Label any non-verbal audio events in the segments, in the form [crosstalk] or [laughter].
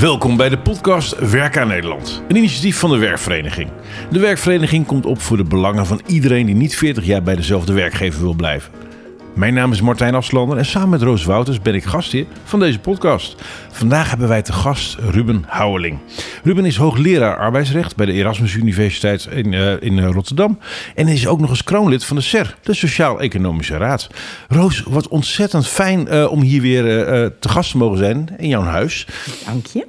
Welkom bij de podcast Werk aan Nederland, een initiatief van de Werkvereniging. De Werkvereniging komt op voor de belangen van iedereen die niet 40 jaar bij dezelfde werkgever wil blijven. Mijn naam is Martijn Afslander en samen met Roos Wouters ben ik gastheer van deze podcast. Vandaag hebben wij te gast Ruben Houweling. Ruben is hoogleraar arbeidsrecht bij de Erasmus Universiteit in, uh, in uh, Rotterdam. En is ook nog eens kroonlid van de SER, de Sociaal-Economische Raad. Roos, wat ontzettend fijn uh, om hier weer te gast te mogen zijn in jouw huis. Dank je.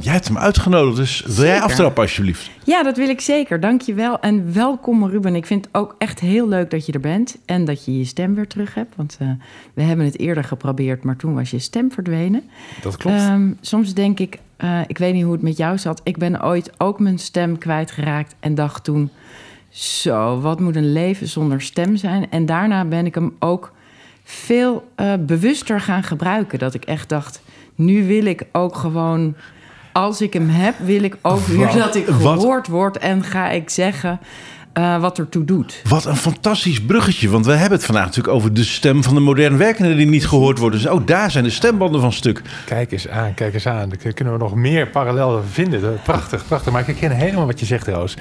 jij hebt hem uitgenodigd, dus wil jij aftrappen alsjeblieft? Ja, dat wil ik zeker. Dank je wel. En welkom Ruben. Ik vind het ook echt heel leuk dat je er bent. En dat je je stem weer terug hebt. Want we hebben het eerder geprobeerd, maar toen was je stem verdwenen. Dat klopt. Um, soms denk ik, uh, ik weet niet hoe het met jou zat. Ik ben ooit ook mijn stem kwijtgeraakt en dacht toen... zo, wat moet een leven zonder stem zijn? En daarna ben ik hem ook veel uh, bewuster gaan gebruiken. Dat ik echt dacht, nu wil ik ook gewoon... als ik hem heb, wil ik ook weer dat ik gehoord word... en ga ik zeggen... Uh, wat ertoe doet. Wat een fantastisch bruggetje. Want we hebben het vandaag natuurlijk over de stem van de moderne werkende die niet gehoord worden. Dus ook daar zijn de stembanden van stuk. Kijk eens aan, kijk eens aan. Dan kunnen we nog meer parallellen vinden. Prachtig, prachtig. Maar ik herken helemaal wat je zegt, Roos. Uh,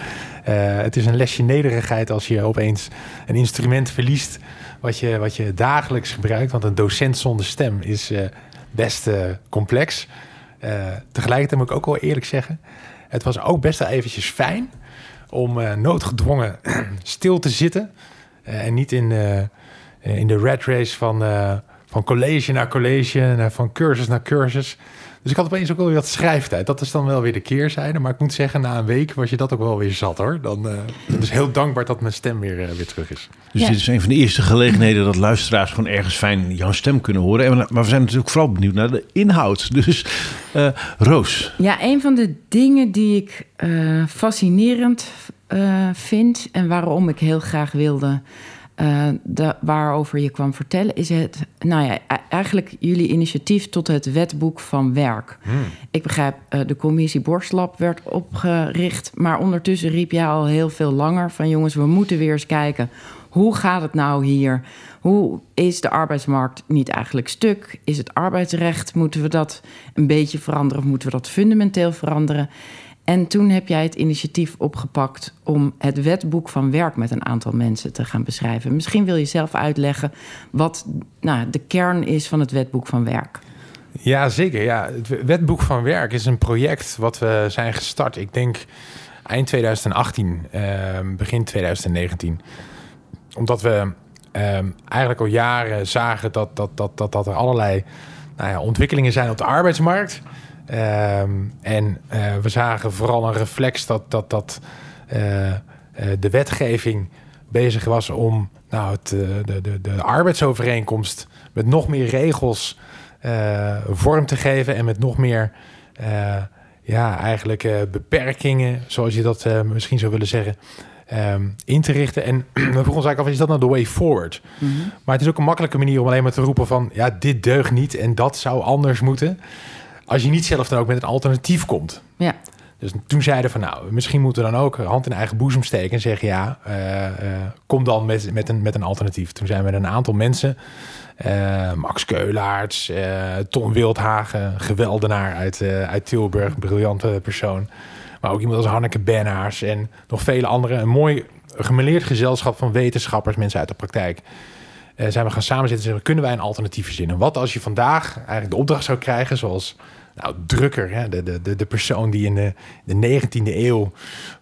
het is een lesje nederigheid als je opeens een instrument verliest. Wat je, wat je dagelijks gebruikt. Want een docent zonder stem is uh, best complex. Tegelijkertijd moet ik ook wel eerlijk zeggen. Het was ook best wel eventjes fijn om uh, noodgedwongen [clears throat] stil te zitten. Uh, en niet in, in de red race van, van college naar college, en van cursus naar cursus. Dus ik had opeens ook wel weer wat schrijftijd. Dat is dan wel weer de keerzijde. Maar ik moet zeggen, na een week was je dat ook wel weer zat hoor. Dan uh, dus heel dankbaar dat mijn stem weer, uh, weer terug is. Dus dit is een van de eerste gelegenheden dat luisteraars gewoon ergens fijn jouw stem kunnen horen. En, maar we zijn natuurlijk vooral benieuwd naar de inhoud. [laughs] Dus uh, Roos. Ja, een van de dingen die ik fascinerend vind en waarom ik heel graag wilde uh, de, waarover je kwam vertellen, is het, nou ja, e-, eigenlijk jullie initiatief tot het wetboek van werk. Hmm. Ik begrijp, uh, de commissie Borstlab werd opgericht, maar ondertussen riep jij al heel veel langer van jongens, we moeten weer eens kijken, hoe gaat het nou hier? Hoe is de arbeidsmarkt niet eigenlijk stuk? Is het arbeidsrecht, moeten we dat een beetje veranderen of moeten we dat fundamenteel veranderen? En toen heb jij het initiatief opgepakt om het wetboek van werk met een aantal mensen te gaan beschrijven. Misschien wil je zelf uitleggen wat nou, de kern is van het wetboek van werk. Ja, zeker. Ja. Het wetboek van werk is een project wat we zijn gestart. Ik denk eind 2018, uh, ehm, begin 2019. Omdat we uh, eigenlijk al jaren zagen dat, dat, dat, dat, dat er allerlei nou ja, ontwikkelingen zijn op de arbeidsmarkt. Um, en uh, we zagen vooral een reflex dat, dat, dat uh, uh, de wetgeving bezig was om nou, het, de, de, de arbeidsovereenkomst met nog meer regels vorm te geven en met nog meer ja, eigenlijk beperkingen, zoals je dat misschien zou willen zeggen. Um, in te richten. En [clears throat] we vroegen ons eigenlijk af, is dat nou de way forward? Mm -hmm. Maar het is ook een makkelijke manier om alleen maar te roepen van... ja, dit deugt niet en dat zou anders moeten. Als je niet zelf dan ook met een alternatief komt. Ja. Dus toen zeiden van nou, misschien moeten we dan ook hand in eigen boezem steken en zeggen ja, uh, uh, kom dan met, met, een, met een alternatief. Toen zijn we met een aantal mensen, uh, Max Keulaerts, Tom Wildhagen, geweldenaar uit, uit Tilburg, briljante persoon. Maar ook iemand als Hanneke Bennaars en nog vele anderen. Een mooi gemeleerd gezelschap van wetenschappers, mensen uit de praktijk. zijn we gaan samenzitten en zeggen, kunnen wij een alternatief verzinnen? Wat als je vandaag eigenlijk de opdracht zou krijgen, zoals nou, drukker, hè? De, de, de persoon die in de, de 19e eeuw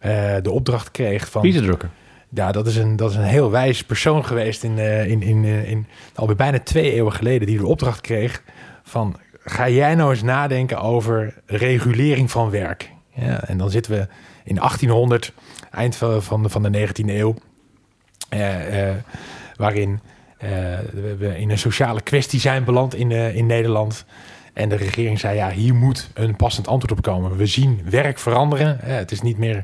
uh, de opdracht kreeg van... Pieter Drucker. Ja, dat is een, dat is een heel wijs persoon geweest in, uh, in, in, uh, in alweer bijna twee eeuwen geleden, die de opdracht kreeg van ga jij nou eens nadenken over regulering van werk. Ja, en dan zitten we in 1800, eind van, van, de, van de 19e eeuw, waarin we in een sociale kwestie zijn beland in, in Nederland. En de regering zei, ja, hier moet een passend antwoord op komen. We zien werk veranderen. Het is niet meer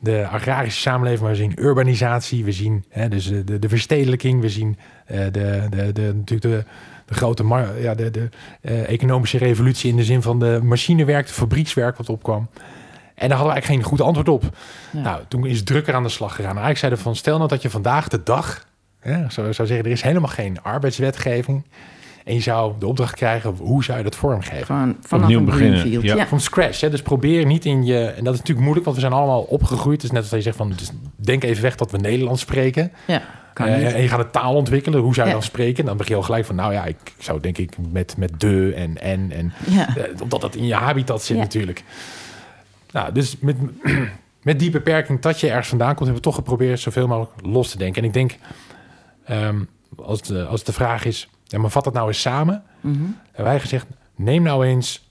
de agrarische samenleving, maar we zien urbanisatie. We zien dus de, de verstedelijking. We zien uh, de, de, de, natuurlijk de, de grote ja, de, de uh, economische revolutie in de zin van de machinewerk, de fabriekswerk wat opkwam. En daar hadden we eigenlijk geen goed antwoord op. Ja. Nou, toen is drukker aan de slag gegaan. Nou, eigenlijk zeiden van, stel nou dat je vandaag de dag, hè, zou, zou zeggen, er is helemaal geen arbeidswetgeving En je zou de opdracht krijgen, hoe zou je dat vormgeven? Gewoon vanaf Opnieuw een beginnen, ja. Ja. Van scratch. Hè? Dus probeer niet in je... En dat is natuurlijk moeilijk, want we zijn allemaal opgegroeid. Is net als dat je zegt van... Dus denk even weg dat we Nederlands spreken. Ja, kan Eh, niet. en je gaat een taal ontwikkelen. Hoe zou je Ja. dan spreken? Dan begin je al gelijk van... Nou ja, ik zou denk ik met, met de en en en... Ja. Eh, omdat dat in je habitat zit Ja. natuurlijk. Nou, dus met, [clears throat] met die beperking dat je ergens vandaan komt... hebben we toch geprobeerd zoveel mogelijk los te denken. En ik denk, ehm, als, de, als de vraag is... Ja, maar vat dat nou eens samen? Mhm. hebben wij gezegd... neem nou eens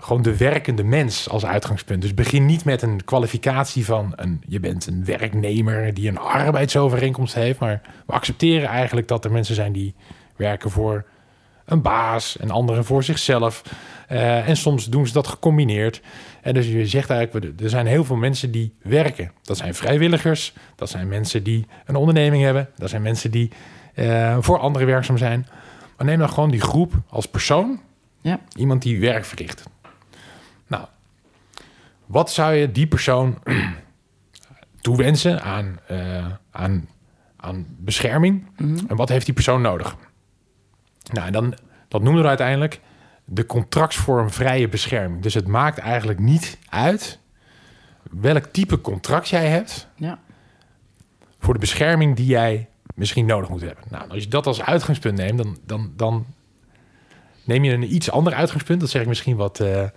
gewoon de werkende mens als uitgangspunt. Dus begin niet met een kwalificatie van... Een, je bent een werknemer die een arbeidsovereenkomst heeft... maar we accepteren eigenlijk dat er mensen zijn die werken voor een baas... en anderen voor zichzelf. Eh, en soms doen ze dat gecombineerd. En dus je zegt eigenlijk, er zijn heel veel mensen die werken. Dat zijn vrijwilligers, dat zijn mensen die een onderneming hebben... dat zijn mensen die eh, voor anderen werkzaam zijn... Maar neem dan gewoon die groep als persoon Ja. Iemand die werk verricht. Nou, wat zou je die persoon [clears throat] toewensen aan, eh, aan, aan bescherming? En wat heeft die persoon nodig? Nou, en dan, dat noemen we uiteindelijk de contractsvorm vrije bescherming. Dus het maakt eigenlijk niet uit welk type contract jij hebt Ja. voor de bescherming die jij misschien nodig moet hebben. Nou, als je dat als uitgangspunt neemt, dan, dan, dan neem je een iets ander uitgangspunt. Dat zeg ik misschien wat eh, eh,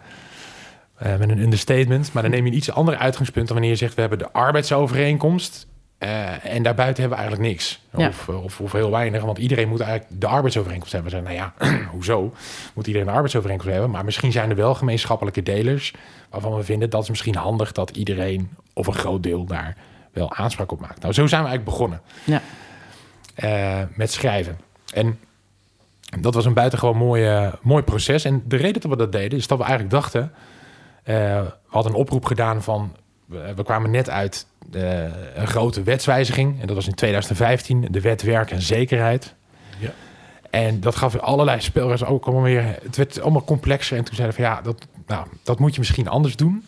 met een understatement. Maar dan neem je een iets ander uitgangspunt dan wanneer je zegt... we hebben de arbeidsovereenkomst eh, en daarbuiten hebben we eigenlijk niks. Ja. Of, of, of heel weinig, want iedereen moet eigenlijk de arbeidsovereenkomst hebben. We zeggen, nou ja, [clears throat] hoezo moet iedereen een arbeidsovereenkomst hebben? Maar misschien zijn er wel gemeenschappelijke delers... waarvan we vinden dat is misschien handig dat iedereen of een groot deel daar wel aanspraak op maakt. Nou, zo zijn we eigenlijk begonnen Ja. Eh, met schrijven. En dat was een buitengewoon mooi, eh, mooi proces. En de reden dat we dat deden, is dat we eigenlijk dachten... eh, we hadden een oproep gedaan van... We, we kwamen net uit eh, een grote wetswijziging. En dat was in 2015, de wet werk en zekerheid. Ja. En dat gaf allerlei spelregels ook allemaal weer... Het werd allemaal complexer. En toen zeiden we van ja, dat, nou, dat moet je misschien anders doen.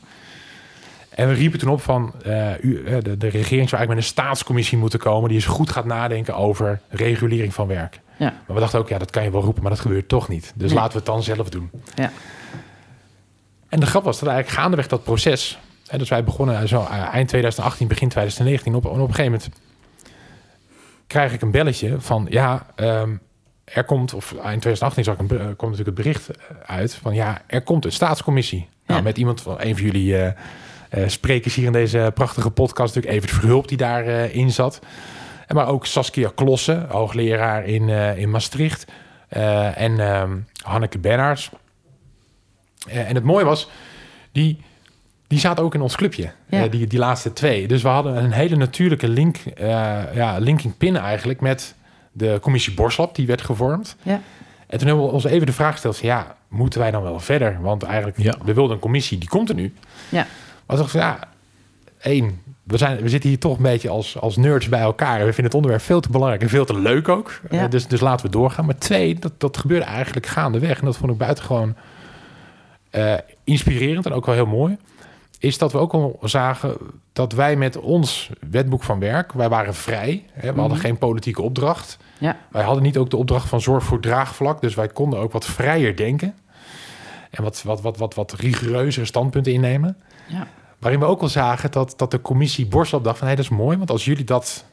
En we riepen toen op van, eh, u, eh, de, de regering zou eigenlijk met een staatscommissie moeten komen... die eens goed gaat nadenken over regulering van werk. Ja. Maar we dachten ook, ja, dat kan je wel roepen, maar dat gebeurt toch niet. Dus Nee. laten we het dan zelf doen. Ja. En de grap was dat eigenlijk gaandeweg dat proces... Hè, dus wij begonnen zo eh, eind 2018, begin 2019... Op, en op een gegeven moment krijg ik een belletje van... ja, ehm, er komt, of eind 2018 zag ik een, kwam natuurlijk het bericht uit... van ja, er komt een staatscommissie. Nou, Ja. met iemand van een van jullie sprekers hier in deze prachtige podcast... natuurlijk Evert Verhulp die daarin in zat... En maar ook Saskia Klossen, hoogleraar in, eh, in Maastricht. eh, en ehm, Hanneke Bennaars. Eh, en het mooie was, die, die zaten ook in ons clubje. Ja. eh, die, die laatste twee. Dus we hadden een hele natuurlijke link, eh, ja, linking pin eigenlijk... met de commissie Borslap, die werd gevormd. Ja. En toen hebben we ons even de vraag gesteld... van, ja, moeten wij dan wel verder? Want eigenlijk, Ja. we wilden een commissie, die komt er nu. Ja. Maar toch ja, één, we, zijn, we zitten hier toch een beetje als, als nerds bij elkaar. En we vinden het onderwerp veel te belangrijk en veel te leuk ook. Ja. Eh, dus, dus laten we doorgaan. Maar twee, dat, dat gebeurde eigenlijk gaandeweg. En dat vond ik buitengewoon eh inspirerend en ook wel heel mooi. Is dat we ook al zagen dat wij met ons wetboek van werk, wij waren vrij. Hè, we hadden geen politieke opdracht. Ja. Wij hadden niet ook de opdracht van zorg voor draagvlak. Dus wij konden ook wat vrijer denken. En wat, wat, wat, wat, wat rigoureuzere standpunten innemen. Ja. Waarin we ook al zagen dat, dat de commissie Borslap dacht van... hé, dat is mooi, want als jullie dat,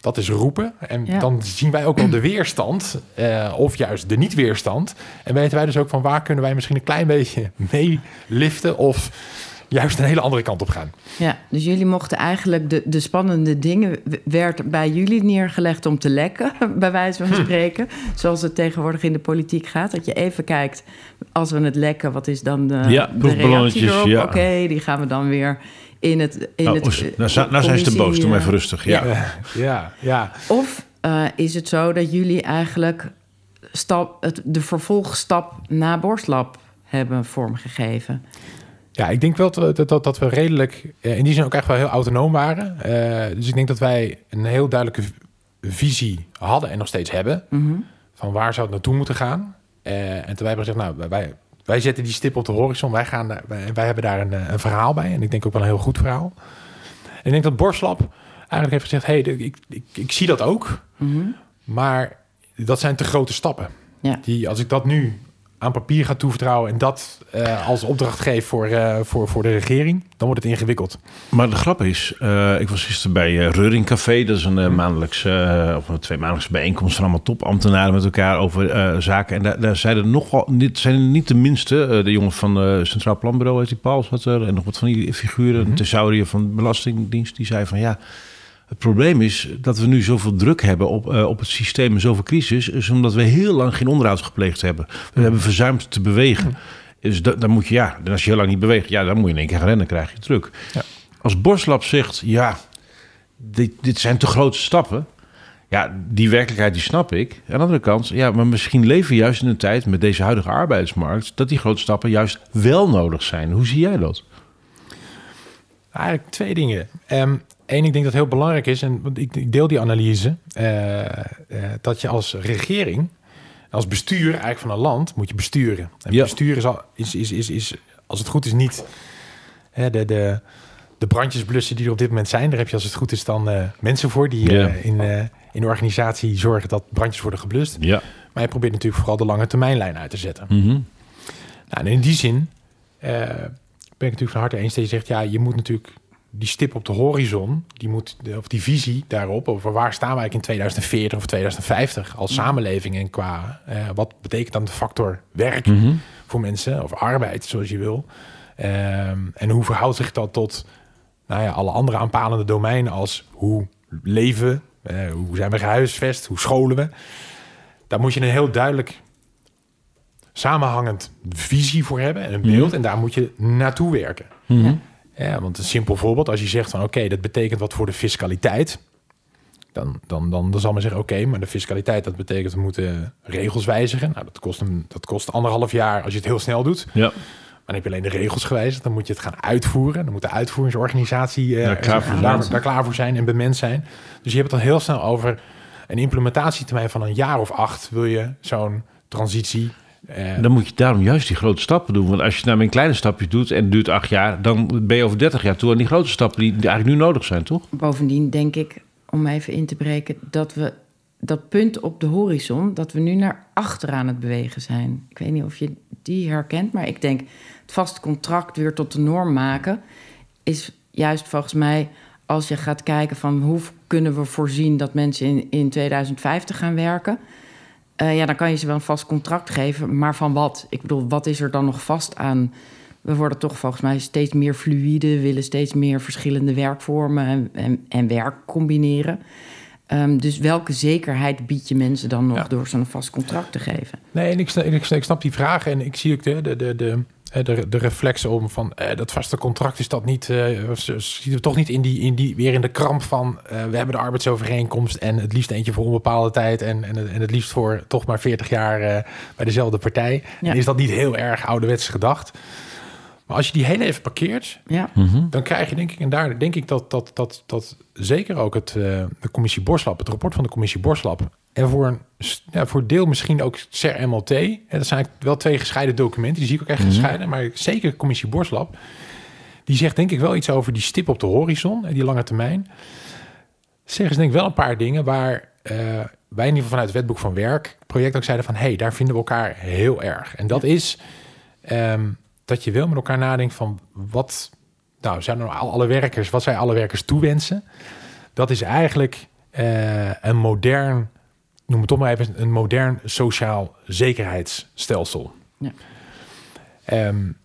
dat eens roepen... en Ja. dan zien wij ook wel de weerstand, eh, of juist de niet-weerstand... en weten wij dus ook van waar kunnen wij misschien een klein beetje mee liften... of juist een hele andere kant op gaan. Ja, dus jullie mochten eigenlijk de, de spannende dingen... werd bij jullie neergelegd om te lekken, [laughs] bij wijze Hm. van spreken. Zoals het tegenwoordig in de politiek gaat. Dat je even kijkt, als we het lekken, wat is dan de, Ja, de reactie erop? ja. Oké, die gaan we dan weer in het... In Nou, het oes, nou, nou zijn ze te boos, doe maar even rustig. Ja. Eh, ja, ja. Of eh, is het zo dat jullie eigenlijk stap, het, de vervolgstap na Borstlab hebben vormgegeven? Ja, ik denk wel dat, dat, dat we redelijk in die zin ook echt wel heel autonoom waren. Eh, dus ik denk dat wij een heel duidelijke visie hadden en nog steeds hebben. Mhm. Van waar zou het naartoe moeten gaan. Eh, en toen wij hebben gezegd, nou, wij, wij zetten die stip op de horizon. Wij, gaan daar, wij, wij hebben daar een, eh, een verhaal bij. En ik denk ook wel een heel goed verhaal. En ik denk dat Borslap eigenlijk heeft gezegd... hé, hey, ik, ik, ik zie dat ook. Mhm. Maar dat zijn te grote stappen. Ja. Die, als ik dat nu aan papier ga toevertrouwen en dat eh, als opdracht geef voor, eh, voor, voor de regering, dan wordt het ingewikkeld. Maar de grap is, eh, ik was gisteren bij Reuring Café. Dat is een uh, maandelijks, of een twee maandelijkse bijeenkomst van allemaal topambtenaren met elkaar over zaken. En daar, daar zeiden nogal, dit zijn er niet de minste. de jongen van het Centraal Planbureau, heet die Paul, zat er. En nog wat van die figuren, mm -hmm. van de Belastingdienst, die zei van ja... Het probleem is dat we nu zoveel druk hebben op, uh, op het systeem en zoveel crisis, is omdat we heel lang geen onderhoud gepleegd hebben. We hebben verzuimd te bewegen. Dus da, dan moet je, ja, als je heel lang niet beweegt, ja, dan moet je in één keer gaan rennen, krijg je druk. Ja. Als Borslap zegt, ja, dit, dit zijn te grote stappen. Ja, die werkelijkheid die snap ik. Aan de andere kant, ja, maar misschien leven we juist in een tijd met deze huidige arbeidsmarkt dat die grote stappen juist wel nodig zijn. Hoe zie jij dat? Eigenlijk twee dingen. Um, Eén, ik denk dat heel belangrijk is, en ik, ik deel die analyse, uh, uh, dat je als regering, als bestuur eigenlijk van een land, moet je besturen. En ja. bestuur is, al, is, is, is, is, als het goed is, niet hè, de, de, de brandjesblussen die er op dit moment zijn. Daar heb je als het goed is dan uh, mensen voor die ja. in, in de organisatie zorgen dat brandjes worden geblust. Ja. Maar je probeert natuurlijk vooral de lange termijnlijn uit te zetten. Mm -hmm. nou, en in die zin ben ik natuurlijk van harte eens dat je zegt, ja, je moet natuurlijk die stip op de horizon, die moet, of die visie daarop, over waar staan wij in 2040 of 2050 als samenleving en qua uh, wat betekent dan de factor werk mm -hmm. voor mensen of arbeid, zoals je wil. Um, en hoe verhoudt zich dat tot nou ja, alle andere aanpalende domeinen als hoe leven, uh, hoe zijn we gehuisvest, hoe scholen we. Daar moet je een heel duidelijk samenhangend visie voor hebben en een beeld. Mm -hmm. En daar moet je naartoe werken. Mm -hmm. Ja, want een simpel voorbeeld, als je zegt van oké, dat betekent wat voor de fiscaliteit. Dan, dan, dan, dan zal men zeggen, oké, maar de fiscaliteit, dat betekent we moeten regels wijzigen. Nou, dat kost, een, dat kost anderhalf jaar als je het heel snel doet. Ja. Maar dan heb je alleen de regels gewijzigd, dan moet je het gaan uitvoeren. Dan moet de uitvoeringsorganisatie uh, daar, klaar voor daar, daar, klaar voor zijn en bement zijn. Dus je hebt het al heel snel over een implementatietermijn van een jaar of acht. Wil je zo'n transitie uh, dan moet je daarom juist die grote stappen doen. Want als je nou een kleine stapjes doet en het duurt acht jaar, dan ben je over 30 jaar toe aan die grote stappen die eigenlijk nu nodig zijn, toch? Bovendien denk ik, om even in te breken, dat we dat punt op de horizon, dat we nu naar achter aan het bewegen zijn. Ik weet niet of je die herkent, maar ik denk het vaste contract weer tot de norm maken is juist volgens mij als je gaat kijken van hoe kunnen we voorzien dat mensen in, in 2050 gaan werken uh, ja, dan kan je ze wel een vast contract geven. Maar van wat? Ik bedoel, wat is er dan nog vast aan? We worden toch volgens mij steeds meer fluïde, willen steeds meer verschillende werkvormen en, en, en werk combineren. Um, dus welke zekerheid bied je mensen dan nog ja. door zo'n vast contract te geven? Nee, en ik, ik, ik snap die vraag en ik zie ook de, de, de, de de, de reflex om van uh, dat vaste contract is dat niet, uh, ziet we toch niet in die, in die, weer in de kramp van uh, we hebben de arbeidsovereenkomst en het liefst eentje voor onbepaalde tijd en, en, en het liefst voor toch maar 40 jaar bij dezelfde partij. Ja. En is dat niet heel erg ouderwets gedacht? Maar als je die heel even parkeert, ja. mm -hmm. dan krijg je denk ik, en daar denk ik dat, dat, dat, dat zeker ook het, de commissie Borslap, het rapport van de commissie Borslap, en voor een ja, voor deel misschien ook CER-MLT. Dat zijn wel twee gescheiden documenten. Die zie ik ook echt mm -hmm. gescheiden. Maar zeker commissie Borslab. Die zegt denk ik wel iets over die stip op de horizon. En die lange termijn. Zeggen ze denk ik wel een paar dingen waar uh, wij in ieder geval vanuit het wetboek van werk project ook zeiden van... hé, hey, daar vinden we elkaar heel erg. En dat is um, dat je wel met elkaar nadenkt van wat... Nou, zijn er alle werkers, wat zij alle werkers toewensen? Dat is eigenlijk uh, een modern noem het toch maar even, een modern sociaal zekerheidsstelsel. Ja. Um,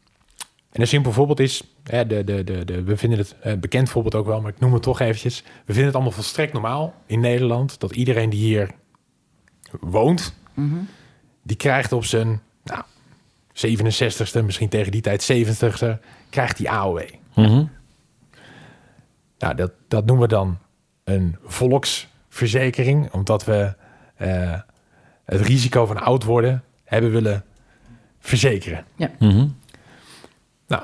en een simpel voorbeeld is, hè, de, de, de, de, we vinden het uh, bekend voorbeeld ook wel, maar ik noem het toch eventjes. We vinden het allemaal volstrekt normaal in Nederland dat iedereen die hier woont, mm -hmm. die krijgt op zijn nou, 67ste, misschien tegen die tijd 70ste, krijgt die AOW. Mm -hmm. Nou, dat, dat noemen we dan een volksverzekering, omdat we uh, het risico van oud worden hebben willen verzekeren. Ja. Mm -hmm. Nou,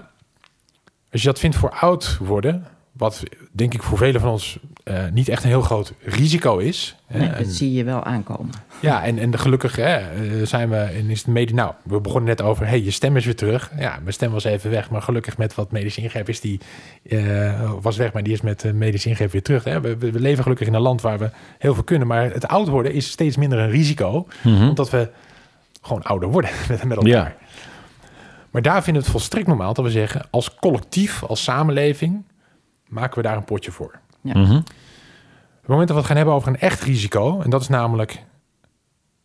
als je dat vindt voor oud worden, wat denk ik voor velen van ons uh, niet echt een heel groot risico is. Nee, dat en, zie je wel aankomen. Ja, en, en gelukkig hè, eh, zijn we, en is het mede, nou, we begonnen net over, hey, je stem is weer terug. Ja, mijn stem was even weg, maar gelukkig met wat medische ingreep is die, uh, was weg, maar die is met medische ingreep weer terug. Hè. We, we, leven gelukkig in een land waar we heel veel kunnen, maar het oud worden is steeds minder een risico, mm -hmm. omdat we gewoon ouder worden [laughs] met, met elkaar. Ja. Maar daar vinden we het volstrekt normaal dat we zeggen, als collectief, als samenleving, maken we daar een potje voor. Ja. Mhm. Op het moment dat we het gaan hebben over een echt risico, en dat is namelijk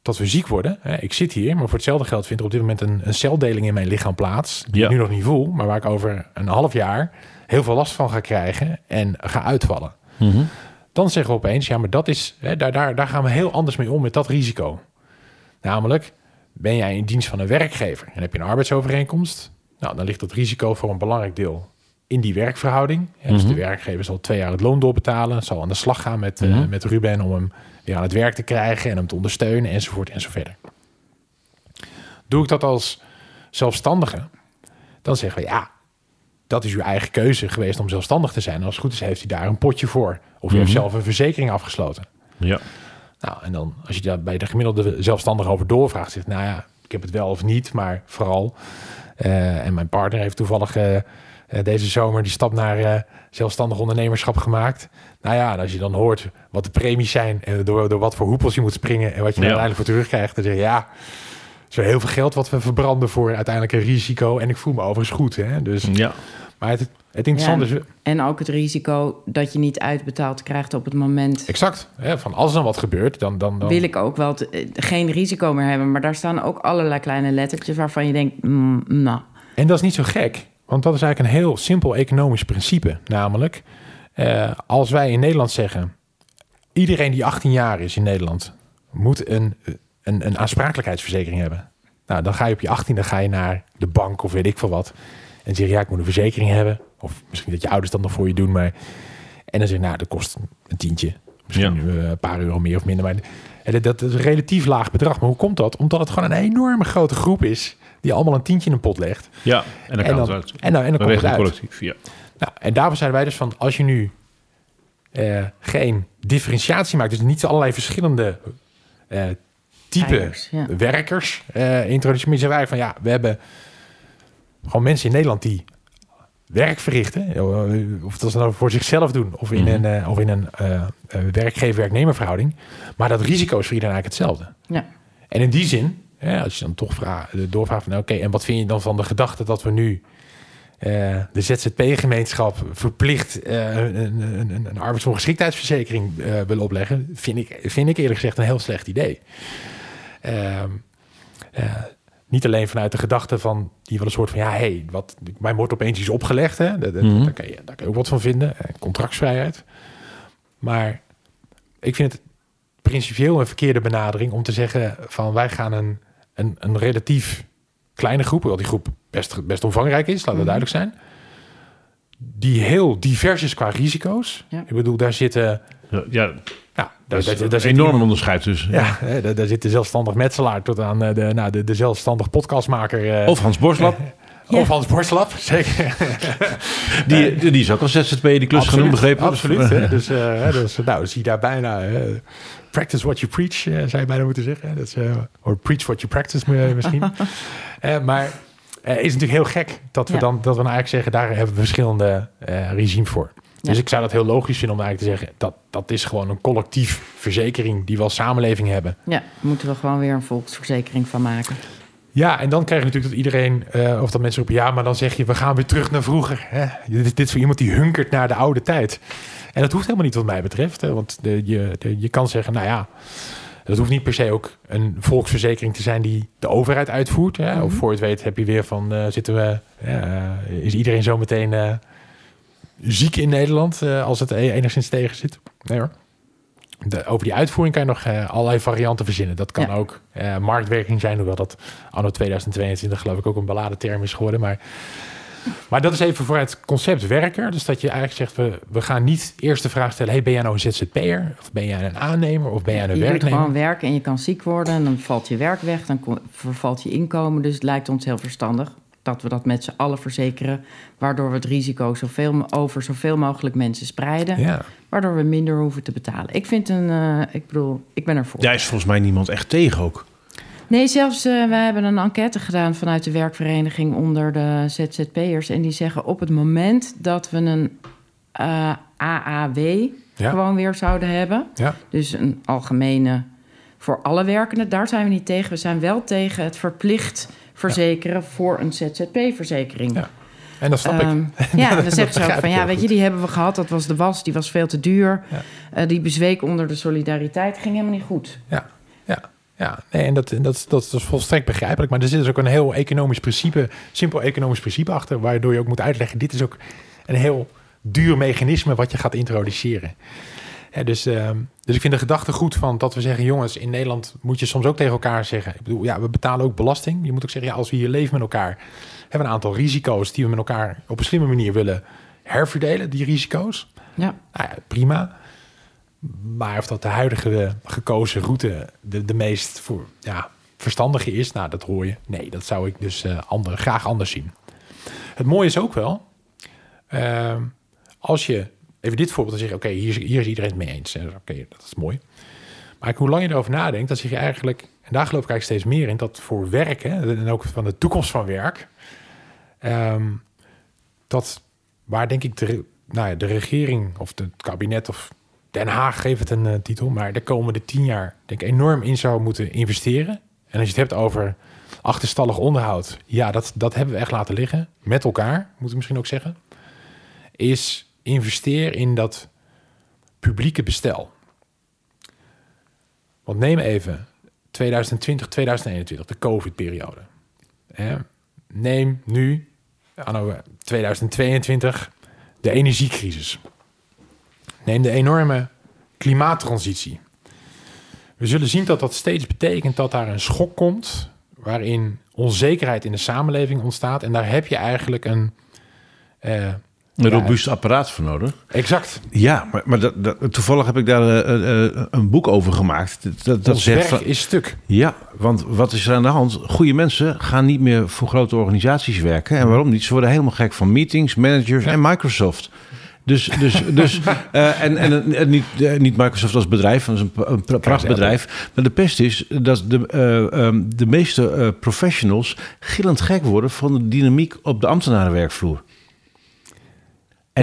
dat we ziek worden. Hè, ik zit hier, maar voor hetzelfde geld vindt er op dit moment een, een celdeling in mijn lichaam plaats, die Ja. ik nu nog niet voel, maar waar ik over een half jaar heel veel last van ga krijgen en ga uitvallen. Mhm. Dan zeggen we opeens, ja, maar dat is, hè, daar, daar, daar gaan we heel anders mee om met dat risico. Namelijk, ben jij in dienst van een werkgever en heb je een arbeidsovereenkomst, nou, dan ligt dat risico voor een belangrijk deel in die werkverhouding. En dus Mhm. de werkgever zal twee jaar het loon doorbetalen, zal aan de slag gaan met, eh, Mhm. met Ruben om hem weer aan het werk te krijgen en hem te ondersteunen, enzovoort en zo verder. Doe ik dat als zelfstandige, dan zeggen we ja, dat is uw eigen keuze geweest om zelfstandig te zijn. En als het goed is, heeft hij daar een potje voor. Of u heeft Mhm. zelf een verzekering afgesloten. Ja. Nou, en dan als je daar bij de gemiddelde zelfstandige over doorvraagt, zegt, nou ja, ik heb het wel of niet, maar vooral. eh, en mijn partner heeft toevallig eh, deze zomer die stap naar eh, zelfstandig ondernemerschap gemaakt. Nou ja, en als je dan hoort wat de premies zijn en door, door wat voor hoepels je moet springen en wat je er Ja. uiteindelijk voor terugkrijgt, dan zeg je ja. Zo heel veel geld wat we verbranden voor uiteindelijk een risico. En ik voel me overigens goed. Hè? Dus, Ja. maar het, het interessante Ja. is, En ook het risico dat je niet uitbetaald krijgt op het moment. exact, hè, van als er dan wat gebeurt, dan... dan, dan Wil ik ook wel te- eh, geen risico meer hebben. Maar daar staan ook allerlei kleine lettertjes waarvan je denkt, mm, nou, En dat is niet zo gek, want dat is eigenlijk een heel simpel economisch principe. Namelijk, eh, als wij in Nederland zeggen, iedereen die 18 jaar is in Nederland moet een, een, een aansprakelijkheidsverzekering hebben. Nou, dan ga je op je 18e ga je naar de bank of weet ik veel wat. En zeg je, ja, ik moet een verzekering hebben. Of misschien dat je ouders dat nog voor je doen, maar... En dan zeg je, nou, dat kost een tientje. Misschien eh, een paar euro meer of minder. Maar en dat, dat is een relatief laag bedrag. Maar hoe komt dat? Omdat het gewoon een enorme grote groep is... die allemaal een tientje in een pot legt. Ja. En dan En kan dan, het uit. en dan, en dan komt het uit. collectief. Ja. Nou, en daarvoor zeiden wij dus van, als je nu eh, geen differentiatie maakt, dus niet allerlei verschillende eh type ja. werkers eh introduceren, maar zeggen wij van ja, we hebben gewoon mensen in Nederland die werk verrichten, of dat ze nou voor zichzelf doen, of in Mhm. een, eh, of in een eh, eh, werkgever-werknemerverhouding, maar dat risico is voor iedereen eigenlijk hetzelfde. ja. En in die zin, hè, als je dan toch vraag, eh, doorvraagt van... oké, en wat vind je dan van de gedachte dat we nu... eh, de ZZP-gemeenschap verplicht eh, een, een, een, een arbeidsongeschiktheidsverzekering eh, willen opleggen... Vind ik, vind ik eerlijk gezegd een heel slecht idee. Ehm, eh, niet alleen vanuit de gedachte van die wel een soort van... ja, hé, hey, wat mij wordt opeens iets opgelegd. Hè? Dat, dat- Mhm. daar, kan je, daar kan je ook wat van vinden. contractsvrijheid. Maar ik vind het principieel een verkeerde benadering om te zeggen van wij gaan een, een, een relatief kleine groep, hoewel die groep best, best omvangrijk is, laten we Mhm. duidelijk zijn, die heel divers is qua risico's. Ja. Ik bedoel, daar zitten, Ja, ja, nou, daar, dat is daar, daar, een zit enorm iemand- onderscheid tussen. ja, hè, daar, daar zit de zelfstandig metselaar tot aan eh, de, nou, de, de zelfstandig podcastmaker. eh, Of Hans Borslap, [laughs] Ja. of Hans Borstlap, [laughs] zeker. [laughs] die, die, die is ook al ZZP, die klus genoemd, begrepen? Absoluut. Hè? [laughs] Dus, eh, hè, dus, nou, zie je daar bijna... eh, practice what you preach, eh, zou je bijna moeten zeggen. Dat is, eh, or preach what you practice misschien. Eh, maar eh, is natuurlijk heel gek dat we, Ja. dan, dat we nou eigenlijk zeggen... daar hebben we verschillende eh regimes voor. Dus Ja. ik zou dat heel logisch vinden om eigenlijk te zeggen... dat, dat is gewoon een collectief verzekering die we als samenleving hebben. ja, moeten we gewoon weer een volksverzekering van maken. Ja, en dan krijg je natuurlijk dat iedereen, eh, of dat mensen roepen, ja, maar dan zeg je, we gaan weer terug naar vroeger. Hè? Dit, is- dit is voor iemand die hunkert naar de oude tijd. En dat hoeft helemaal niet wat mij betreft. Hè? Want de, je, de, je kan zeggen, nou ja, dat hoeft niet per se ook een volksverzekering te zijn die de overheid uitvoert. Hè? Of Mhm. voor het weet heb je weer van, eh, zitten we, eh, is iedereen zo meteen ziek in Nederland als het e- enigszins tegen zit? Nee hoor. De, over die uitvoering kan je nog eh, allerlei varianten verzinnen. Dat kan Ja. ook eh, marktwerking zijn, hoewel dat anno 2022 geloof ik ook een beladen term is geworden. Maar, maar dat is even voor het concept werker. Dus dat je eigenlijk zegt, we, we gaan niet eerst de vraag stellen... Hey, ben jij nou een ZZP'er? Of ben jij een aannemer? Of ben jij een je moet werknemer? gewoon werken en je kan ziek worden... en dan valt je werk weg, dan vervalt je inkomen. Dus het lijkt ons heel verstandig dat we dat met z'n allen verzekeren... waardoor we het risico zoveel, over zoveel mogelijk mensen spreiden... Ja. Waardoor we minder hoeven te betalen. Ik vind een... eh, ik bedoel, ik ben ervoor. Daar is volgens mij niemand echt tegen ook. Nee, zelfs eh wij hebben een enquête gedaan vanuit de werkvereniging onder de ZZP'ers. En die zeggen op het moment dat we een eh, AAW Ja. gewoon weer zouden hebben. Ja. Dus een algemene voor alle werkenden. Daar zijn we niet tegen. We zijn wel tegen het verplicht verzekeren voor een ZZP-verzekering. Ja. En dat snap Ehm, ik. [laughs] ja, en dan zeggen ze ook van ja, weet je, die hebben we gehad. Dat was de was, die was veel te duur. Ja. Eh, die bezweek onder de solidariteit, ging helemaal niet goed. Ja, ja, ja. Nee, en dat, dat, dat is volstrekt begrijpelijk. Maar er zit dus ook een heel economisch principe, simpel economisch principe achter, waardoor je ook moet uitleggen, dit is ook een heel duur mechanisme wat je gaat introduceren. Dus, ehm, dus ik vind de gedachte goed van dat we zeggen, jongens, in Nederland moet je soms ook tegen elkaar zeggen. Ik bedoel, ja, we betalen ook belasting. Je moet ook zeggen, ja, als we hier leven met elkaar, hebben we een aantal risico's die we met elkaar op een slimme manier willen herverdelen, die risico's. Ja, Nou ja, prima. Maar of dat de huidige gekozen route de, de meest voor, ja, verstandige is, nou, dat hoor je. Nee, dat zou ik dus eh, ander, graag anders zien. Het mooie is ook wel, ehm, als je even dit voorbeeld dan zeg je, oké, hier, is- hier is iedereen het mee eens. Oké, dat is mooi. Maar hoe lang je erover nadenkt, dan zeg je eigenlijk, en daar geloof ik eigenlijk steeds meer in, dat voor werk, hè, en ook van de toekomst van werk, ehm, dat waar denk ik de, nou ja, de regering of het kabinet of Den Haag geeft het een eh, titel, maar de komende tien jaar denk ik enorm in zou moeten investeren. En als je het hebt over achterstallig onderhoud, ja, dat, dat hebben we echt laten liggen. Met elkaar, moet ik misschien ook zeggen. Is investeer in dat publieke bestel. Want neem even 2020, 2021, de COVID-periode. Neem nu, anno 2022, de energiecrisis. Neem de enorme klimaattransitie. We zullen zien dat dat steeds betekent dat daar een schok komt, waarin onzekerheid in de samenleving ontstaat. En daar heb je eigenlijk een. eh, Een robuust apparaat voor nodig. exact. Ja, maar, maar dat, dat- toevallig heb ik daar eh, eh, een boek over gemaakt. Dat, dat, Ons zegt werk is stuk. Ja, want wat is er aan de hand? Goede mensen gaan niet meer voor grote organisaties werken. En waarom niet? Ze worden helemaal gek van meetings, managers en Microsoft. Dus, dus, dus [laughs] eh, en, en, en niet, eh, niet Microsoft als bedrijf, dat is een, een pra- prachtbedrijf. Maar de pest is dat de, eh, ehm, de meeste eh, professionals gillend gek worden van de dynamiek op de ambtenarenwerkvloer.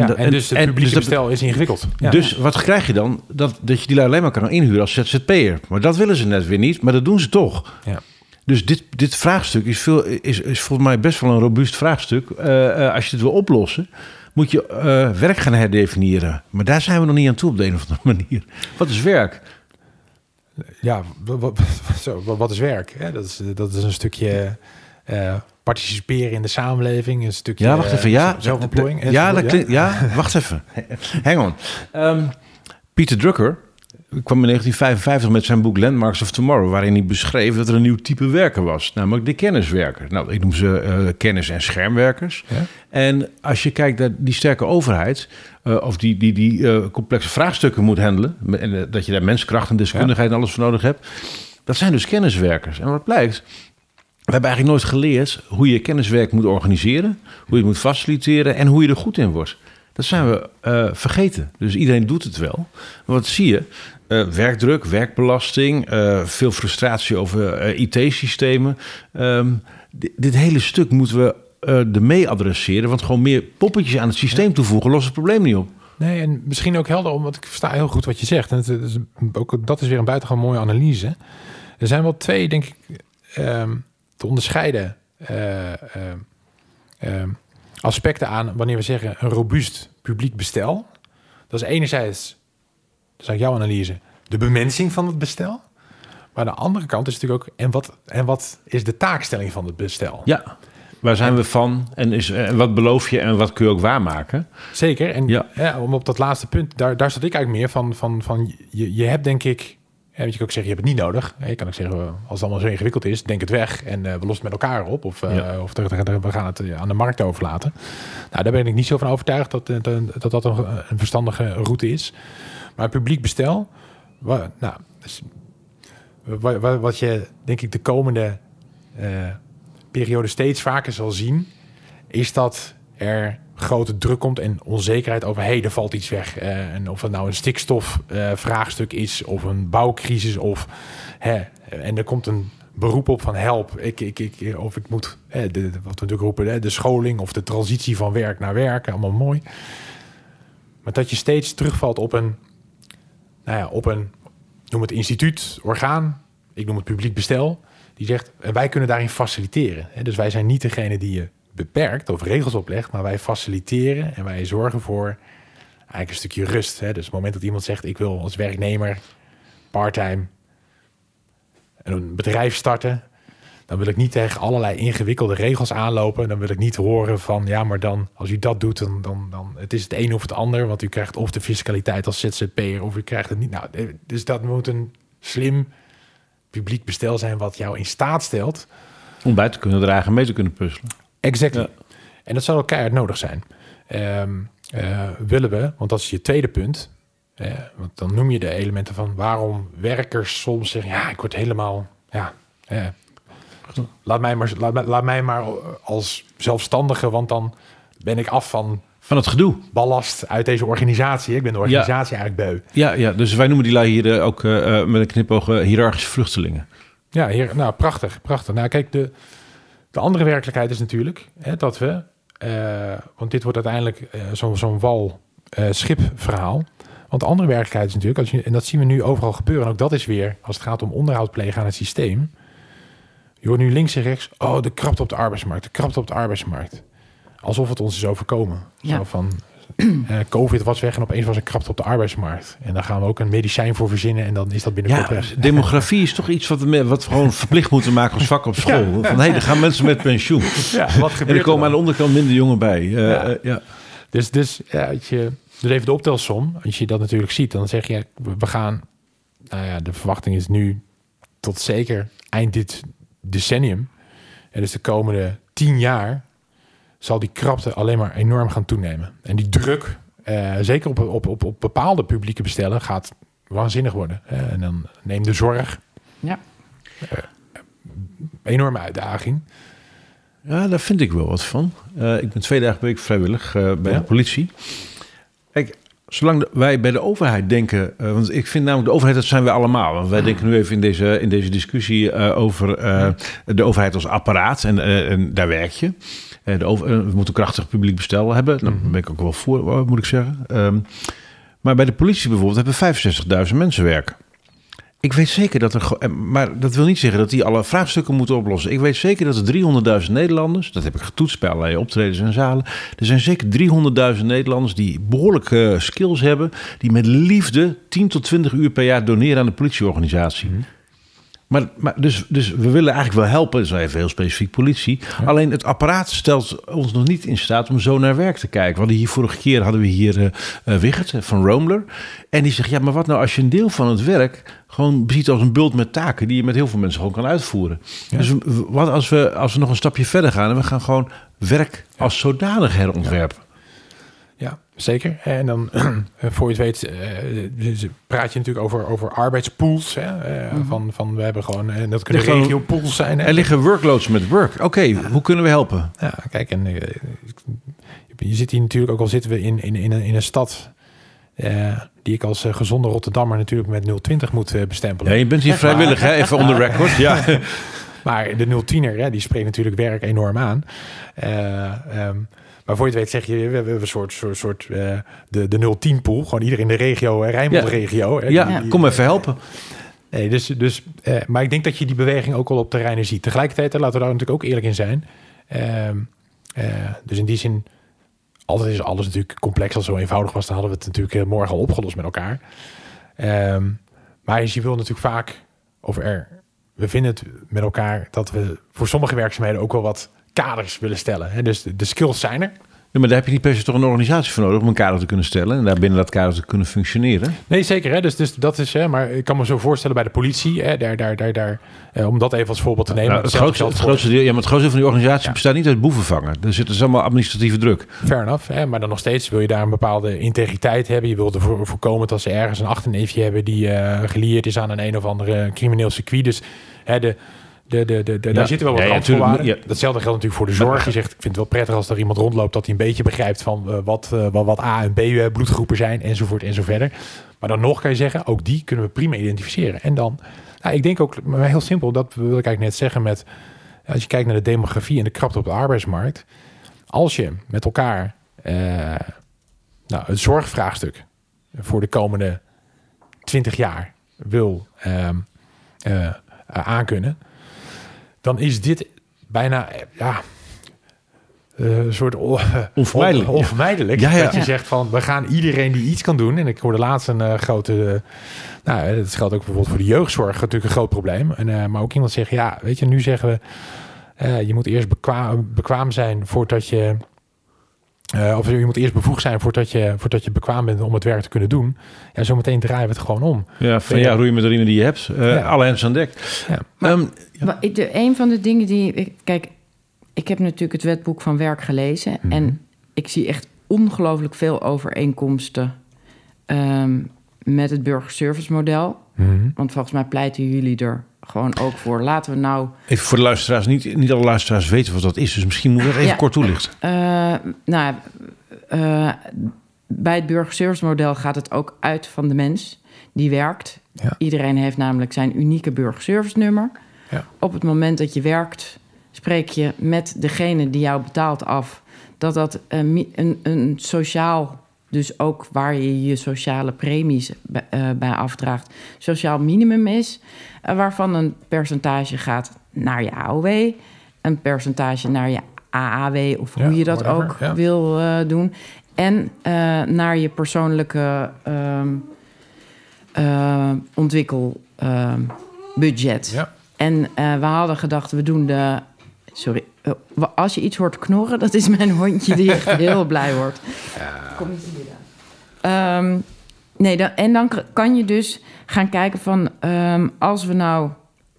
En, dat- en, dus het en- publieke dus bestel is ingewikkeld. Ja. Dus wat krijg je dan? Dat, dat je die alleen maar kan inhuren als ZZP'er. Maar dat willen ze net weer niet, maar dat doen ze toch. Ja. Dus dit, dit vraagstuk is, veel, is, is volgens mij best wel een robuust vraagstuk. Eh, eh, als je het wil oplossen, moet je eh, werk gaan herdefiniëren. Maar daar zijn we nog niet aan toe op de een of andere [laughs] manier. Wat is werk? Ja, wat, [laughs] wat, is werk? Hè? Dat, is, dat is een stukje eh, participeren in de samenleving, een stukje Ja, wacht even. eh, Ja, zelfontplooiing. ja, dat klinkt, ja, wacht even. [laughs] Hang on. Ehm, Pieter Drucker kwam in 1955 met zijn boek Landmarks of Tomorrow... waarin hij beschreef dat er een nieuw type werker was. Namelijk de kenniswerker. Nou, ik noem ze eh, kennis- en schermwerkers. Ja. En als je kijkt naar die sterke overheid... eh, of die, die, die complexe vraagstukken moet handelen... en dat je daar menskracht en deskundigheid en alles voor nodig hebt... dat zijn dus kenniswerkers. En wat blijkt... We hebben eigenlijk nooit geleerd hoe je kenniswerk moet organiseren, hoe je het moet faciliteren en hoe je er goed in wordt. Dat zijn we eh, vergeten. Dus iedereen doet het wel. Maar wat zie je? Eh, werkdruk, werkbelasting, eh, veel frustratie over IT-systemen. Ehm, di- dit hele stuk moeten we eh er mee adresseren, want gewoon meer poppetjes aan het systeem toevoegen lost het probleem niet op. Nee, en misschien ook helder, omdat ik versta heel goed wat je zegt. En het is, ook, dat is weer een buitengewoon mooie analyse. Er zijn wel twee, denk ik, ehm, te onderscheiden eh, ehm, ehm, aspecten aan wanneer we zeggen een robuust publiek bestel. Dat is enerzijds, dat is jouw analyse, de bemensing van het bestel. Maar aan de andere kant is natuurlijk ook, en wat, en wat is de taakstelling van het bestel? Ja, waar zijn we van en is, eh, wat beloof je en wat kun je ook waarmaken? Zeker. En Ja. ja. om op dat laatste punt, daar, daar zat ik eigenlijk meer van. van, van je, je hebt denk ik, hè, want je kan ook zeggen, je hebt het niet nodig. Hè, Je kan ook zeggen, als het allemaal zo ingewikkeld is, denk het weg en eh, we lossen het met elkaar op. Of, eh, Ja. of we gaan het eh, aan de markt overlaten. Nou, daar ben ik niet zo van overtuigd dat eh, dat dat, een, een verstandige route is. Maar publiek bestel, wa- nou, dus, wa- wa- wat je denk ik de komende eh, periode steeds vaker zal zien, is dat er grote druk komt en onzekerheid over... hey, er valt iets weg. Eh, en of het nou een stikstofvraagstuk vraagstuk is of een bouwcrisis... of hè, en er komt een beroep op van help. Ik, ik, ik, of ik moet, hè, de, wat we natuurlijk roepen, hè, de scholing... of de transitie van werk naar werk, allemaal mooi. Maar dat je steeds terugvalt op een... Nou ja, op een, noem het instituut, orgaan... ik noem het publiek bestel, die zegt, en wij kunnen daarin faciliteren. Dus wij zijn niet degene die je beperkt of regels oplegt, maar wij faciliteren en wij zorgen voor eigenlijk een stukje rust. Hè? Dus het moment dat iemand zegt, ik wil als werknemer parttime een bedrijf starten, dan wil ik niet tegen allerlei ingewikkelde regels aanlopen. Dan wil ik niet horen van, ja, maar dan als u dat doet, dan, dan, dan het is het een of het ander. Want u krijgt of de fiscaliteit als ZZP'er of u krijgt het niet. Nou, eh, dus dat moet een slim publiek bestel zijn wat jou in staat stelt. Om bij te kunnen dragen, mee te kunnen puzzelen. Exact. Ja. En dat zal ook keihard nodig zijn. Eh, willen we, want dat is je tweede punt. eh, want dan noem je de elementen van waarom werkers soms zeggen: ja, ik word helemaal, ja, eh, laat mij maar, laat, mij- laat mij maar als zelfstandige, want dan ben ik af van Van het gedoe. ballast uit deze organisatie. Ik ben de organisatie eigenlijk beu. Ja, ja, dus wij noemen die lui hier ook met een knipoog hiërarchische vluchtelingen. Ja, hier, nou prachtig, prachtig. Nou, kijk, de, de andere werkelijkheid is natuurlijk hè, dat we, eh, want dit wordt uiteindelijk eh, zo'n zo'n wal-schip verhaal. Want de andere werkelijkheid is natuurlijk, als je, en dat zien we nu overal gebeuren, en ook dat is weer, als het gaat om onderhoud plegen aan het systeem. Je hoort nu links en rechts, oh, de krapte op de arbeidsmarkt, de krapte op de arbeidsmarkt. Alsof het ons is overkomen. Ja. Zo van, [clears throat] eh, COVID was weg en opeens was er krapte op de arbeidsmarkt. En daar gaan we ook een medicijn voor verzinnen en dan is dat binnenkort Ja, weg. [laughs] demografie is toch iets wat we, wat we gewoon verplicht moeten maken als vak op [laughs] school. Van hé, hey, er gaan mensen met pensioen. [laughs] Ja, wat En gebeurt er komen dan? aan de onderkant minder jongen bij. Eh, Ja. eh, ja. Dus, dus, ja, je, dus even de optelsom. Als je dat natuurlijk ziet, dan zeg je, we we gaan... Nou ja, de verwachting is nu tot zeker eind dit decennium. En dus de komende tien jaar zal die krapte alleen maar enorm gaan toenemen. En die druk, eh, zeker op, op, op, op bepaalde publieke bestellen, gaat waanzinnig worden. Eh, en dan neemt de zorg Ja. enorme uitdaging. Ja, daar vind ik wel wat van. Eh, ik ben twee dagen per week vrijwillig eh, bij Ja? de politie. Kijk, zolang de- wij bij de overheid denken... eh, want ik vind namelijk de overheid, dat zijn wij allemaal. Want wij denken nu even in deze, in deze discussie eh, over eh, de overheid als apparaat. En, eh, en daar werk je. Eh, de over, eh, we moeten een krachtig publiek bestel hebben. Daar ben ik ook wel voor, moet ik zeggen. Ehm, maar bij de politie bijvoorbeeld hebben 65.000 mensen werken. Ik weet zeker dat er. eh, Maar dat wil niet zeggen dat die alle vraagstukken moeten oplossen. Ik weet zeker dat er 300.000 Nederlanders. Dat heb ik getoetst bij allerlei optredens en zalen. Er zijn zeker 300.000 Nederlanders die behoorlijke eh, skills hebben. Die met liefde 10 tot 20 uur per jaar doneren aan de politieorganisatie. Maar, maar dus, dus we willen eigenlijk wel helpen, dat is even heel specifiek politie. Alleen het apparaat stelt ons nog niet in staat om zo naar werk te kijken. Hadden hier vorige keer hadden we hier eh, van Roomler. En die zegt, ja, maar wat nou als je een deel van het werk gewoon ziet als een bult met taken die je met heel veel mensen gewoon kan uitvoeren. Dus wat als we, als we nog een stapje verder gaan en we gaan gewoon werk als zodanig herontwerpen. Ja, zeker. En dan, [clears throat] voor je het weet, eh, praat je natuurlijk over, over arbeidspools. Hè? eh, van, van, we hebben gewoon, en dat kunnen gewoon- regiopools zijn. Hè? Er liggen workloads met work. Oké, hoe kunnen we helpen? Ja, kijk, en eh, je zit hier natuurlijk, ook al zitten we in, in, in, een, in een stad... eh, die ik als eh, gezonde Rotterdammer natuurlijk met 020 moet eh, bestempelen. Ja, je bent hier vrijwillig, hè? even on the [laughs] record. Ja. Maar de 010er, hè, die spreekt natuurlijk werk enorm aan. Eh, ehm, maar voor je het weet zeg je, we hebben een soort, soort, soort eh, de, de 010 pool. Gewoon ieder in de regio, eh, Rijnmond-regio. hè, ja, die- kom even helpen. Nee, dus, dus, eh, maar ik denk dat je die beweging ook al op terreinen ziet. Tegelijkertijd, laten we daar natuurlijk ook eerlijk in zijn. Ehm, eh, dus in die zin, altijd is alles natuurlijk complex. Als het zo eenvoudig was, dan hadden we het natuurlijk morgen al opgelost met elkaar. Ehm, maar je wil natuurlijk vaak, of er, we vinden het met elkaar dat we voor sommige werkzaamheden ook wel wat kaders willen stellen. Hè? Dus de, de skills zijn er. Ja, maar daar heb je niet per se toch een organisatie voor nodig om een kader te kunnen stellen en daar binnen dat kader te kunnen functioneren. Nee, zeker. Hè? Dus, dus dat is, hè, maar ik kan me zo voorstellen bij de politie, hè, daar, daar, daar, daar, eh, om dat even als voorbeeld te nemen. Nou, het, grootste, het, grootste deel, ja, maar het grootste deel van die organisatie Ja. bestaat niet uit boevenvangen. Er zit dus allemaal administratieve druk. Fair enough. Hè? Maar dan nog steeds wil je daar een bepaalde integriteit hebben. Je wilt ervoor voorkomen dat ze ergens een achterneefje hebben die eh gelieerd is aan een een of andere crimineel circuit. Dus hè, de, de, de, de, de- Ja. daar zitten wel wat Ja, randvoorwaarden. ja. Datzelfde geldt natuurlijk voor de zorg. Je zegt, ik vind het wel prettig als er iemand rondloopt dat hij een beetje begrijpt van eh, wat, eh, wat, A en B eh, bloedgroepen zijn enzovoort en zo verder. Maar dan nog kan je zeggen, ook die kunnen we prima identificeren. En dan, nou, ik denk ook, maar heel simpel, dat wil ik eigenlijk net zeggen met, als je kijkt naar de demografie en de krapte op de arbeidsmarkt. Als je met elkaar nou, het zorgvraagstuk voor de komende 20 jaar wil ehm, eh, uh, aankunnen, dan is dit bijna eh, ja, een soort onvermijdelijk. onvermijdelijk. Ja, ja. Dat je zegt van we gaan iedereen die iets kan doen. En ik hoorde laatst een grote. nou, dat geldt ook bijvoorbeeld voor de jeugdzorg natuurlijk een groot probleem. En, maar ook iemand zegt ja, weet je, nu zeggen we je moet eerst bekwaam, bekwaam zijn voordat je uh, of je moet eerst bevoegd zijn voordat je, voordat je bekwaam bent om het werk te kunnen doen. Ja, zometeen draaien we het gewoon om. Ja, van ja, roeien met de riemen die je hebt. Uh, ja. Alle hens aan dek. Ja. Maar, um, maar de, een van de dingen die... Ik, kijk, ik heb natuurlijk het wetboek van werk gelezen. Mm -hmm. En ik zie echt ongelooflijk veel overeenkomsten... Um, met het burgerservice model. Mm -hmm. Want volgens mij pleiten jullie er gewoon ook voor. Laten we nou... Even voor de luisteraars. Niet, niet alle luisteraars weten wat dat is. Dus misschien moet je dat even ja, kort toelichten. Uh, nou, uh, bij het burgerservice model gaat het ook uit van de mens die werkt. Ja. Iedereen heeft namelijk zijn unieke burgerservice nummer. Ja. Op het moment dat je werkt, spreek je met degene die jou betaalt af... dat dat een, een, een sociaal dus ook waar je je sociale premies bij, uh, bij afdraagt, sociaal minimum is, waarvan een percentage gaat naar je AOW, een percentage naar je AAW of hoe ja, je dat whatever, ook ja. wil uh, doen, en naar je persoonlijke ontwikkelbudget. Ja. En we hadden gedacht, we doen de Sorry, als je iets hoort knorren, [laughs] dat is mijn hondje die echt [laughs] heel blij wordt. Ja. Kom eens hier dan. Um, nee, dan, en dan kan je dus gaan kijken van... Um, als we nou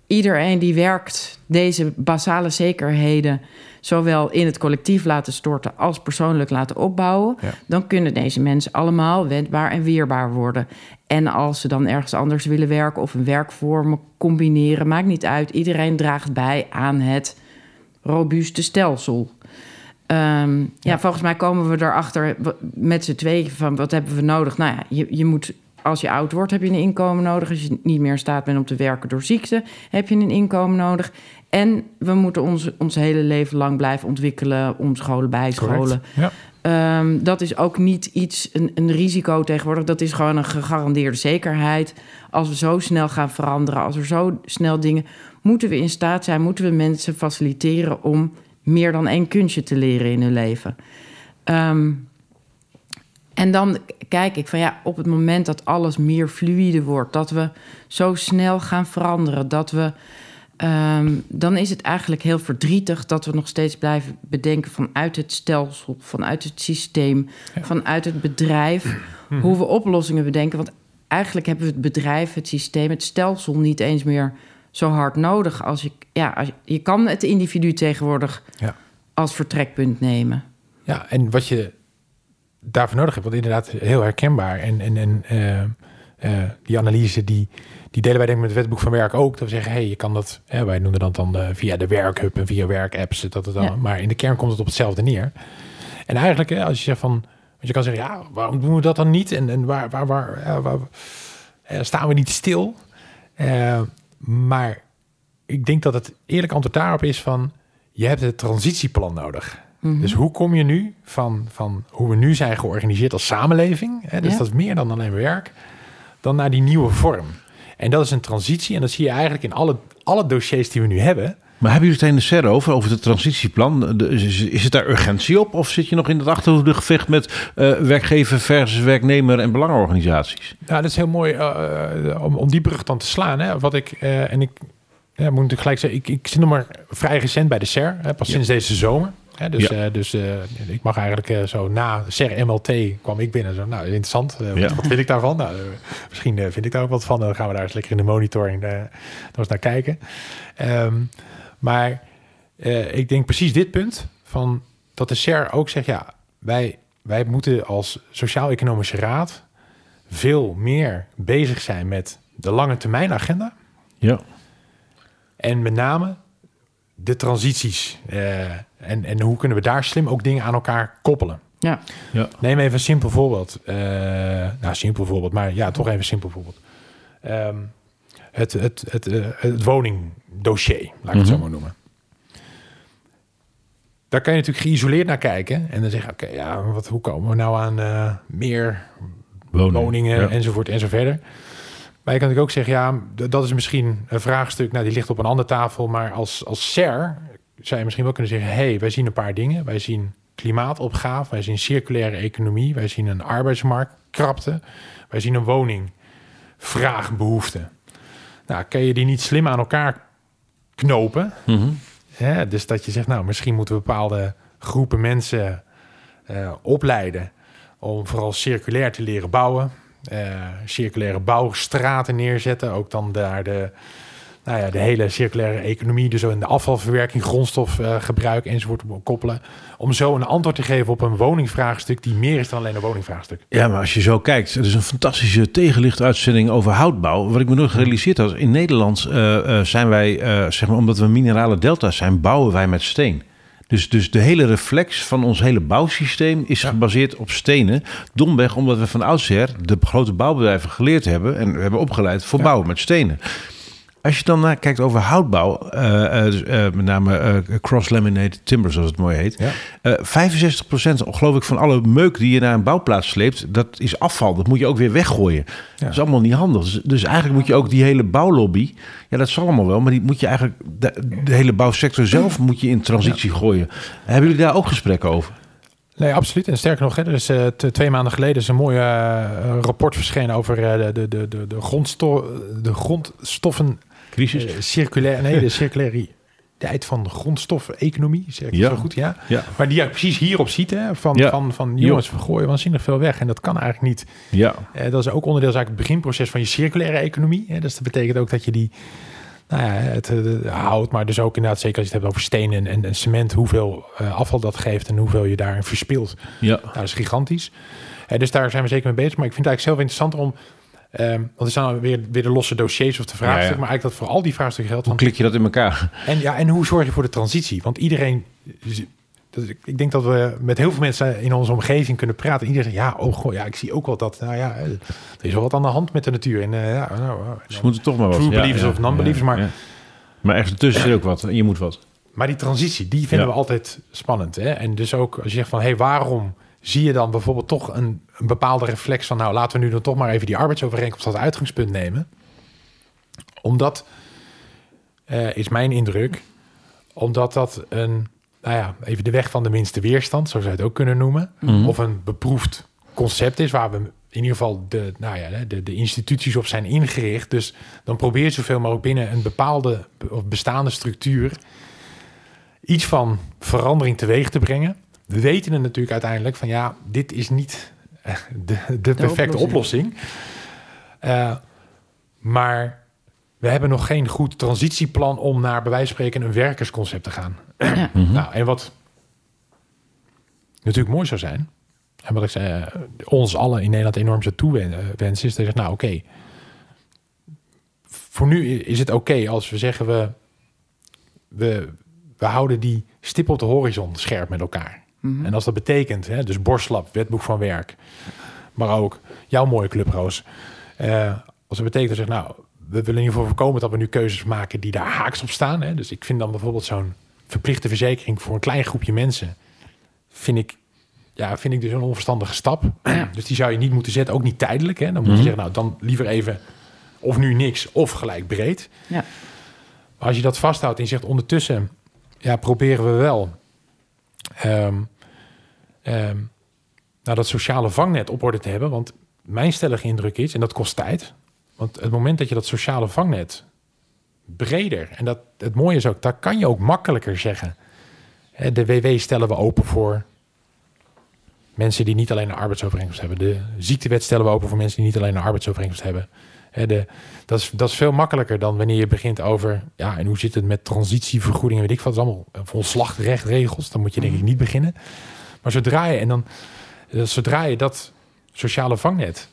iedereen die werkt deze basale zekerheden... zowel in het collectief laten storten als persoonlijk laten opbouwen... Ja. dan kunnen deze mensen allemaal wendbaar en weerbaar worden. En als ze dan ergens anders willen werken of een werkvormen combineren... maakt niet uit, iedereen draagt bij aan het robuuste stelsel. Um, ja. ja. volgens mij komen we erachter met z'n tweeën van wat hebben we nodig. Nou ja, je, je moet, als je oud wordt, heb je een inkomen nodig. Als je niet meer in staat bent om te werken door ziekte, heb je een inkomen nodig. En we moeten ons, ons hele leven lang blijven ontwikkelen, omscholen, bijscholen. Ja. Um, dat is ook niet iets, een, een risico tegenwoordig. Dat is gewoon een gegarandeerde zekerheid. Als we zo snel gaan veranderen, als er zo snel dingen moeten we in staat zijn, moeten we mensen faciliteren om meer dan één kunstje te leren in hun leven. Um, en dan kijk ik van ja, op het moment dat alles meer fluïde wordt, dat we zo snel gaan veranderen, dat we. Um, dan is het eigenlijk heel verdrietig dat we nog steeds blijven bedenken vanuit het stelsel, vanuit het systeem, ja. vanuit het bedrijf, mm. hoe we oplossingen bedenken. Want eigenlijk hebben we het bedrijf, het systeem, het stelsel niet eens meer zo hard nodig. Als je, ja, als je, kan het individu tegenwoordig ja. als vertrekpunt nemen. Ja, en wat je daarvoor nodig hebt, want inderdaad heel herkenbaar. En, en, en uh, uh, die analyse die, die delen wij denk ik met het wetboek van werk ook. Dat we zeggen, hey, je kan dat, hè, wij noemen dat dan uh, via de werkhub en via werkapps. Dat het dan, ja. Maar in de kern komt het op hetzelfde neer. En eigenlijk, hè, als je zegt van, want je kan zeggen, ja, waarom doen we dat dan niet? En, en waar, waar, waar, waar staan we niet stil? Maar ik denk dat het eerlijk antwoord daarop is van... je hebt het transitieplan nodig. Mm -hmm. Dus hoe kom je nu van, van hoe we nu zijn georganiseerd als samenleving... Hè, dus ja. dat is meer dan alleen werk... dan naar die nieuwe vorm. En dat is een transitie en dat zie je eigenlijk in alle, alle dossiers die we nu hebben... Maar hebben jullie het in de SER over, over het transitieplan? Is, is het daar urgentie op? Of zit je nog in het achterhoede gevecht met uh, werkgever versus werknemer en belangenorganisaties? Ja, dat is heel mooi uh, om, om die brug dan te slaan. Hè. Wat ik, uh, en ik ja, moet natuurlijk gelijk zeggen, ik, ik zit nog maar vrij recent bij de SER, hè, pas ja. sinds deze zomer. Hè, dus ja. dus ik mag eigenlijk zo na SER MLT kwam ik binnen. Zo, nou, interessant. Wat, ja. wat, vind ik daarvan? Nou, misschien vind ik daar ook wat van. Dan gaan we daar eens lekker in de monitoring eens naar kijken. Um, maar uh, ik denk precies dit punt van dat de SER ook zegt, ja, wij, wij moeten als Sociaal-Economische Raad veel meer bezig zijn met de lange termijn agenda. Ja. En met name de transities. Uh, en, en hoe kunnen we daar slim ook dingen aan elkaar koppelen. Ja. ja. Neem even een simpel voorbeeld. Uh, nou, simpel voorbeeld, maar ja, toch even een simpel voorbeeld. Um, het, het, het, uh, het woningdossier, laat ik mm -hmm. het zo maar noemen. Daar kan je natuurlijk geïsoleerd naar kijken en dan zeggen, oké, okay, ja, wat, hoe komen we nou aan uh, meer Woning, woningen ja. enzovoort en zo verder. Maar je kan natuurlijk ook zeggen, ja, dat is misschien een vraagstuk, nou, die ligt op een andere tafel. Maar als, als SER zou je misschien wel kunnen zeggen, hé, hey, wij zien een paar dingen. Wij zien klimaatopgave, wij zien circulaire economie, wij zien een arbeidsmarktkrapte, wij zien een woningvraagbehoefte. Nou, kan je die niet slim aan elkaar knopen? Mhm. Hè? Dus dat je zegt, nou, misschien moeten we bepaalde groepen mensen eh, opleiden om vooral circulair te leren bouwen. Eh, circulaire bouwstraten neerzetten. Ook dan daar de, nou ja, de hele circulaire economie, dus in de afvalverwerking, grondstofgebruik enzovoort op koppelen. Om zo een antwoord te geven op een woningvraagstuk die meer is dan alleen een woningvraagstuk. Ja, maar als je zo kijkt, het is een fantastische tegenlichtuitzending over houtbouw. Wat ik me nog gerealiseerd had, in Nederland eh, eh, zijn wij, eh, zeg maar, omdat we minerale delta's zijn, bouwen wij met steen. Dus, dus de hele reflex van ons hele bouwsysteem is Ja. gebaseerd op stenen. Domweg omdat we van oudsher de grote bouwbedrijven geleerd hebben en we hebben opgeleid voor Ja. bouwen met stenen. Als je dan naar kijkt over houtbouw, eh, eh, dus, eh, met name cross-laminated timber, zoals het mooi heet. Ja. Eh 65% geloof ik van alle meuk die je naar een bouwplaats sleept, dat is afval. Dat moet je ook weer weggooien. Dat is allemaal niet handig. Dus, dus eigenlijk moet je ook die hele bouwlobby, ja dat zal allemaal wel, maar die moet je eigenlijk, de, de hele bouwsector zelf moet je in transitie gooien. Hebben jullie daar ook gesprekken over? Nee, absoluut. En sterker nog, hè, er is twee maanden geleden is een mooi rapport verschenen over de, de, de, de, de, grondsto de grondstoffen Crisis? Eh, circulair, nee, de circulariteit van de grondstoffen-economie, zeg ik Ja. zo goed, ja. Ja. Maar die je precies hierop ziet, hè, van, Ja. van, van jongens, we gooien waanzinnig veel weg. En dat kan eigenlijk niet. Ja. Eh, dat is ook onderdeel, eigenlijk het beginproces van je circulaire economie. Hè. Dus dat betekent ook dat je die, nou ja, het houdt, maar dus ook inderdaad, zeker als je het hebt over stenen en, en cement, hoeveel eh, afval dat geeft en hoeveel je daarin verspilt. Ja. Nou, dat is gigantisch. Eh, dus daar zijn we zeker mee bezig. Maar ik vind het eigenlijk zelf interessanter om... ehm, want er staan weer, weer de losse dossiers of de vraagstukken. Ja, ja. Maar eigenlijk dat voor al die vraagstukken geldt. Hoe Van, klik je dat in elkaar? en, ja, en hoe zorg je voor de transitie? Want iedereen... Ik denk dat we met heel veel mensen in onze omgeving kunnen praten. Iedereen zegt, ja, oh goh, ja, ik zie ook wel dat. Nou ja, eh, er is wel wat aan de hand met de natuur. En eh, ja, nou, Ze moeten toch maar wat. True believers ja, of non-believers, maar-. Maar ergens tussen zit ook wat. En je moet wat. Maar die transitie, die vinden we altijd spannend. Hè? En dus ook als je zegt van, hé, hey, waarom zie je dan bijvoorbeeld toch een, een bepaalde reflex van, nou, laten we nu dan toch maar even die arbeidsovereenkomst als uitgangspunt nemen. Omdat, eh, is mijn indruk, omdat dat een, nou ja, even de weg van de minste weerstand, zo zou je het ook kunnen noemen, Mhm. of een beproefd concept is waar we in ieder geval de, nou ja, de, de instituties op zijn ingericht. Dus dan probeer je zoveel mogelijk binnen een bepaalde of bestaande structuur iets van verandering teweeg te brengen. We weten het natuurlijk uiteindelijk van ja, dit is niet eh, de, de perfecte oplossing. oplossing. Eh, maar we hebben nog geen goed transitieplan om naar bij wijze van spreken een werkersconcept te gaan. [clears throat] Ja. Nou, en wat natuurlijk mooi zou zijn, en wat ik zei, eh, ons allen in Nederland enorm zou toewensen, is dat je zegt, nou oké, voor nu is het oké als we zeggen we, we, we houden die stip op de horizon scherp met elkaar. Mhm. En als dat betekent, hè, dus borstlap, wetboek van werk, maar ook jouw mooie club, Roos. Eh, als het betekent, zeg, nou, we willen in ieder geval voorkomen dat we nu keuzes maken die daar haaks op staan. Hè. Dus ik vind dan bijvoorbeeld zo'n verplichte verzekering voor een klein groepje mensen, vind ik, ja, vind ik dus een onverstandige stap. Dus die zou je niet moeten zetten, ook niet tijdelijk. Hè. Dan moet je Mhm. zeggen, nou, dan liever even of nu niks of gelijk breed. Ja. Maar als je dat vasthoudt en je zegt ondertussen, ja, proberen we wel ehm, ehm, nou, dat sociale vangnet op orde te hebben. Want mijn stellige indruk is, en dat kost tijd, want het moment dat je dat sociale vangnet breder, en dat het mooie is ook, daar kan je ook makkelijker zeggen. De WW stellen we open voor mensen die niet alleen een arbeidsovereenkomst hebben. De ziektewet stellen we open voor mensen die niet alleen een arbeidsovereenkomst hebben. De, dat, is, dat is veel makkelijker dan wanneer je begint over... ja, en hoe zit het met transitievergoedingen, weet ik wat, dat is allemaal of ontslagrechtregels. Dan moet je denk ik niet beginnen. Maar zodra je, en dan, eh, zodra je dat sociale vangnet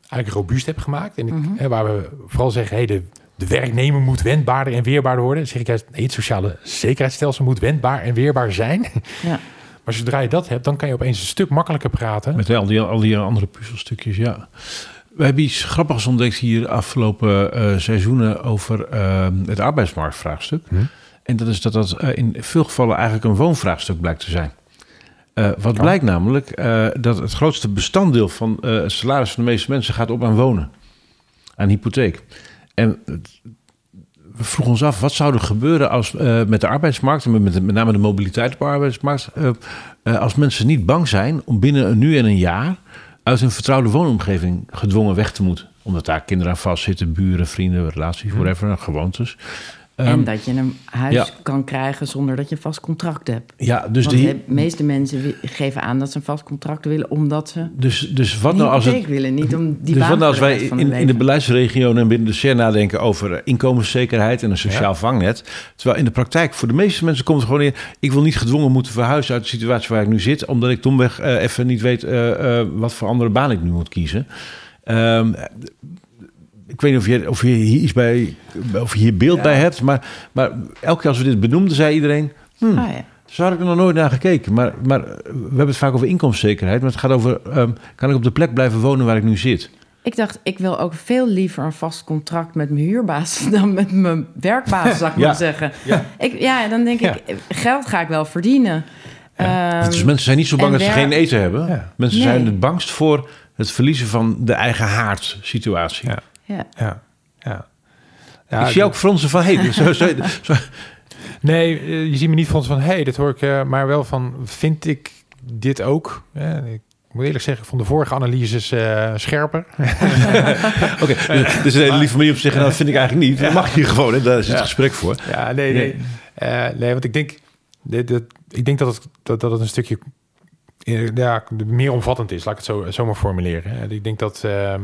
eigenlijk robuust hebt gemaakt... en ik, Mhm. hè, waar we vooral zeggen, hey, de, de werknemer moet wendbaarder en weerbaarder worden... dan zeg ik juist, nee, het sociale zekerheidsstelsel moet wendbaar en weerbaar zijn... Ja. [laughs] Maar zodra je dat hebt, dan kan je opeens een stuk makkelijker praten. Met al die, al die andere puzzelstukjes, ja. We hebben iets grappigs ontdekt hier afgelopen eh, seizoenen over eh, het arbeidsmarktvraagstuk. Hm. En dat is dat dat in veel gevallen eigenlijk een woonvraagstuk blijkt te zijn. Eh, wat Ja. blijkt namelijk eh, dat het grootste bestanddeel van eh, het salaris van de meeste mensen gaat op aan wonen. aan hypotheek. En we vroegen ons af, wat zou er gebeuren als met de arbeidsmarkt... en met, met name de mobiliteit op de arbeidsmarkt... Als mensen niet bang zijn om binnen een nu en een jaar... uit hun vertrouwde woonomgeving gedwongen weg te moeten. Omdat daar kinderen aan vastzitten, buren, vrienden, relaties, whatever, gewoontes... En Ehm, dat je een huis ja. kan krijgen zonder dat je een vast contract hebt. ja, dus, Want de, meeste mensen geven aan dat ze een vast contract willen... omdat ze dus, dus wat nou als het... willen, niet om die dus wat nou als wij in, de beleidsregio en binnen de CER nadenken over eh, inkomenszekerheid en een sociaal vangnet. Terwijl in de praktijk voor de meeste mensen komt het gewoon in. Ik wil niet gedwongen moeten verhuizen uit de situatie waar ik nu zit, omdat ik domweg eh, even niet weet eh, wat voor andere baan ik nu moet kiezen. Ehm, ik weet niet of je, of je hier iets bij, of je hier beeld bij hebt, maar, maar elke keer als we dit benoemden, zei iedereen. Hmm, Ah, ja. zo had ik er nog nooit naar gekeken. Maar, maar we hebben het vaak over inkomenszekerheid. Maar het gaat over, ehm, kan ik op de plek blijven wonen waar ik nu zit? Ik dacht, ik wil ook veel liever een vast contract met mijn huurbaas... [laughs] dan met mijn werkbaas, zou ik [laughs] Ja. maar zeggen. Ja. Ik, ja, dan denk ik, geld ga ik wel verdienen. Ehm, dus mensen zijn niet zo bang dat ze geen eten hebben. Ja. Mensen Nee. zijn het bangst voor het verliezen van de eigen haardsituatie. Ja. Ja. Ja, ja. ja ik zie ook fronsen van, hey, zo, zo, [laughs] zo- Nee, eh, je ziet me niet van van, hé, hey, dit hoor ik, eh, maar wel van, vind ik dit ook? Ik moet eerlijk zeggen, ik vond de vorige analyses eh, scherper. [laughs] Oké, dus, dus een hele lieve manier om te zeggen, nou, dat vind ik eigenlijk niet. Dat mag je gewoon, hè? daar is het gesprek voor. Ja, nee, nee. Eh, nee, want ik denk, dit, dit, ik denk dat, het, dat, dat het een stukje ja, meer omvattend is, laat ik het zo, zo maar formuleren. Ik denk dat, ehm,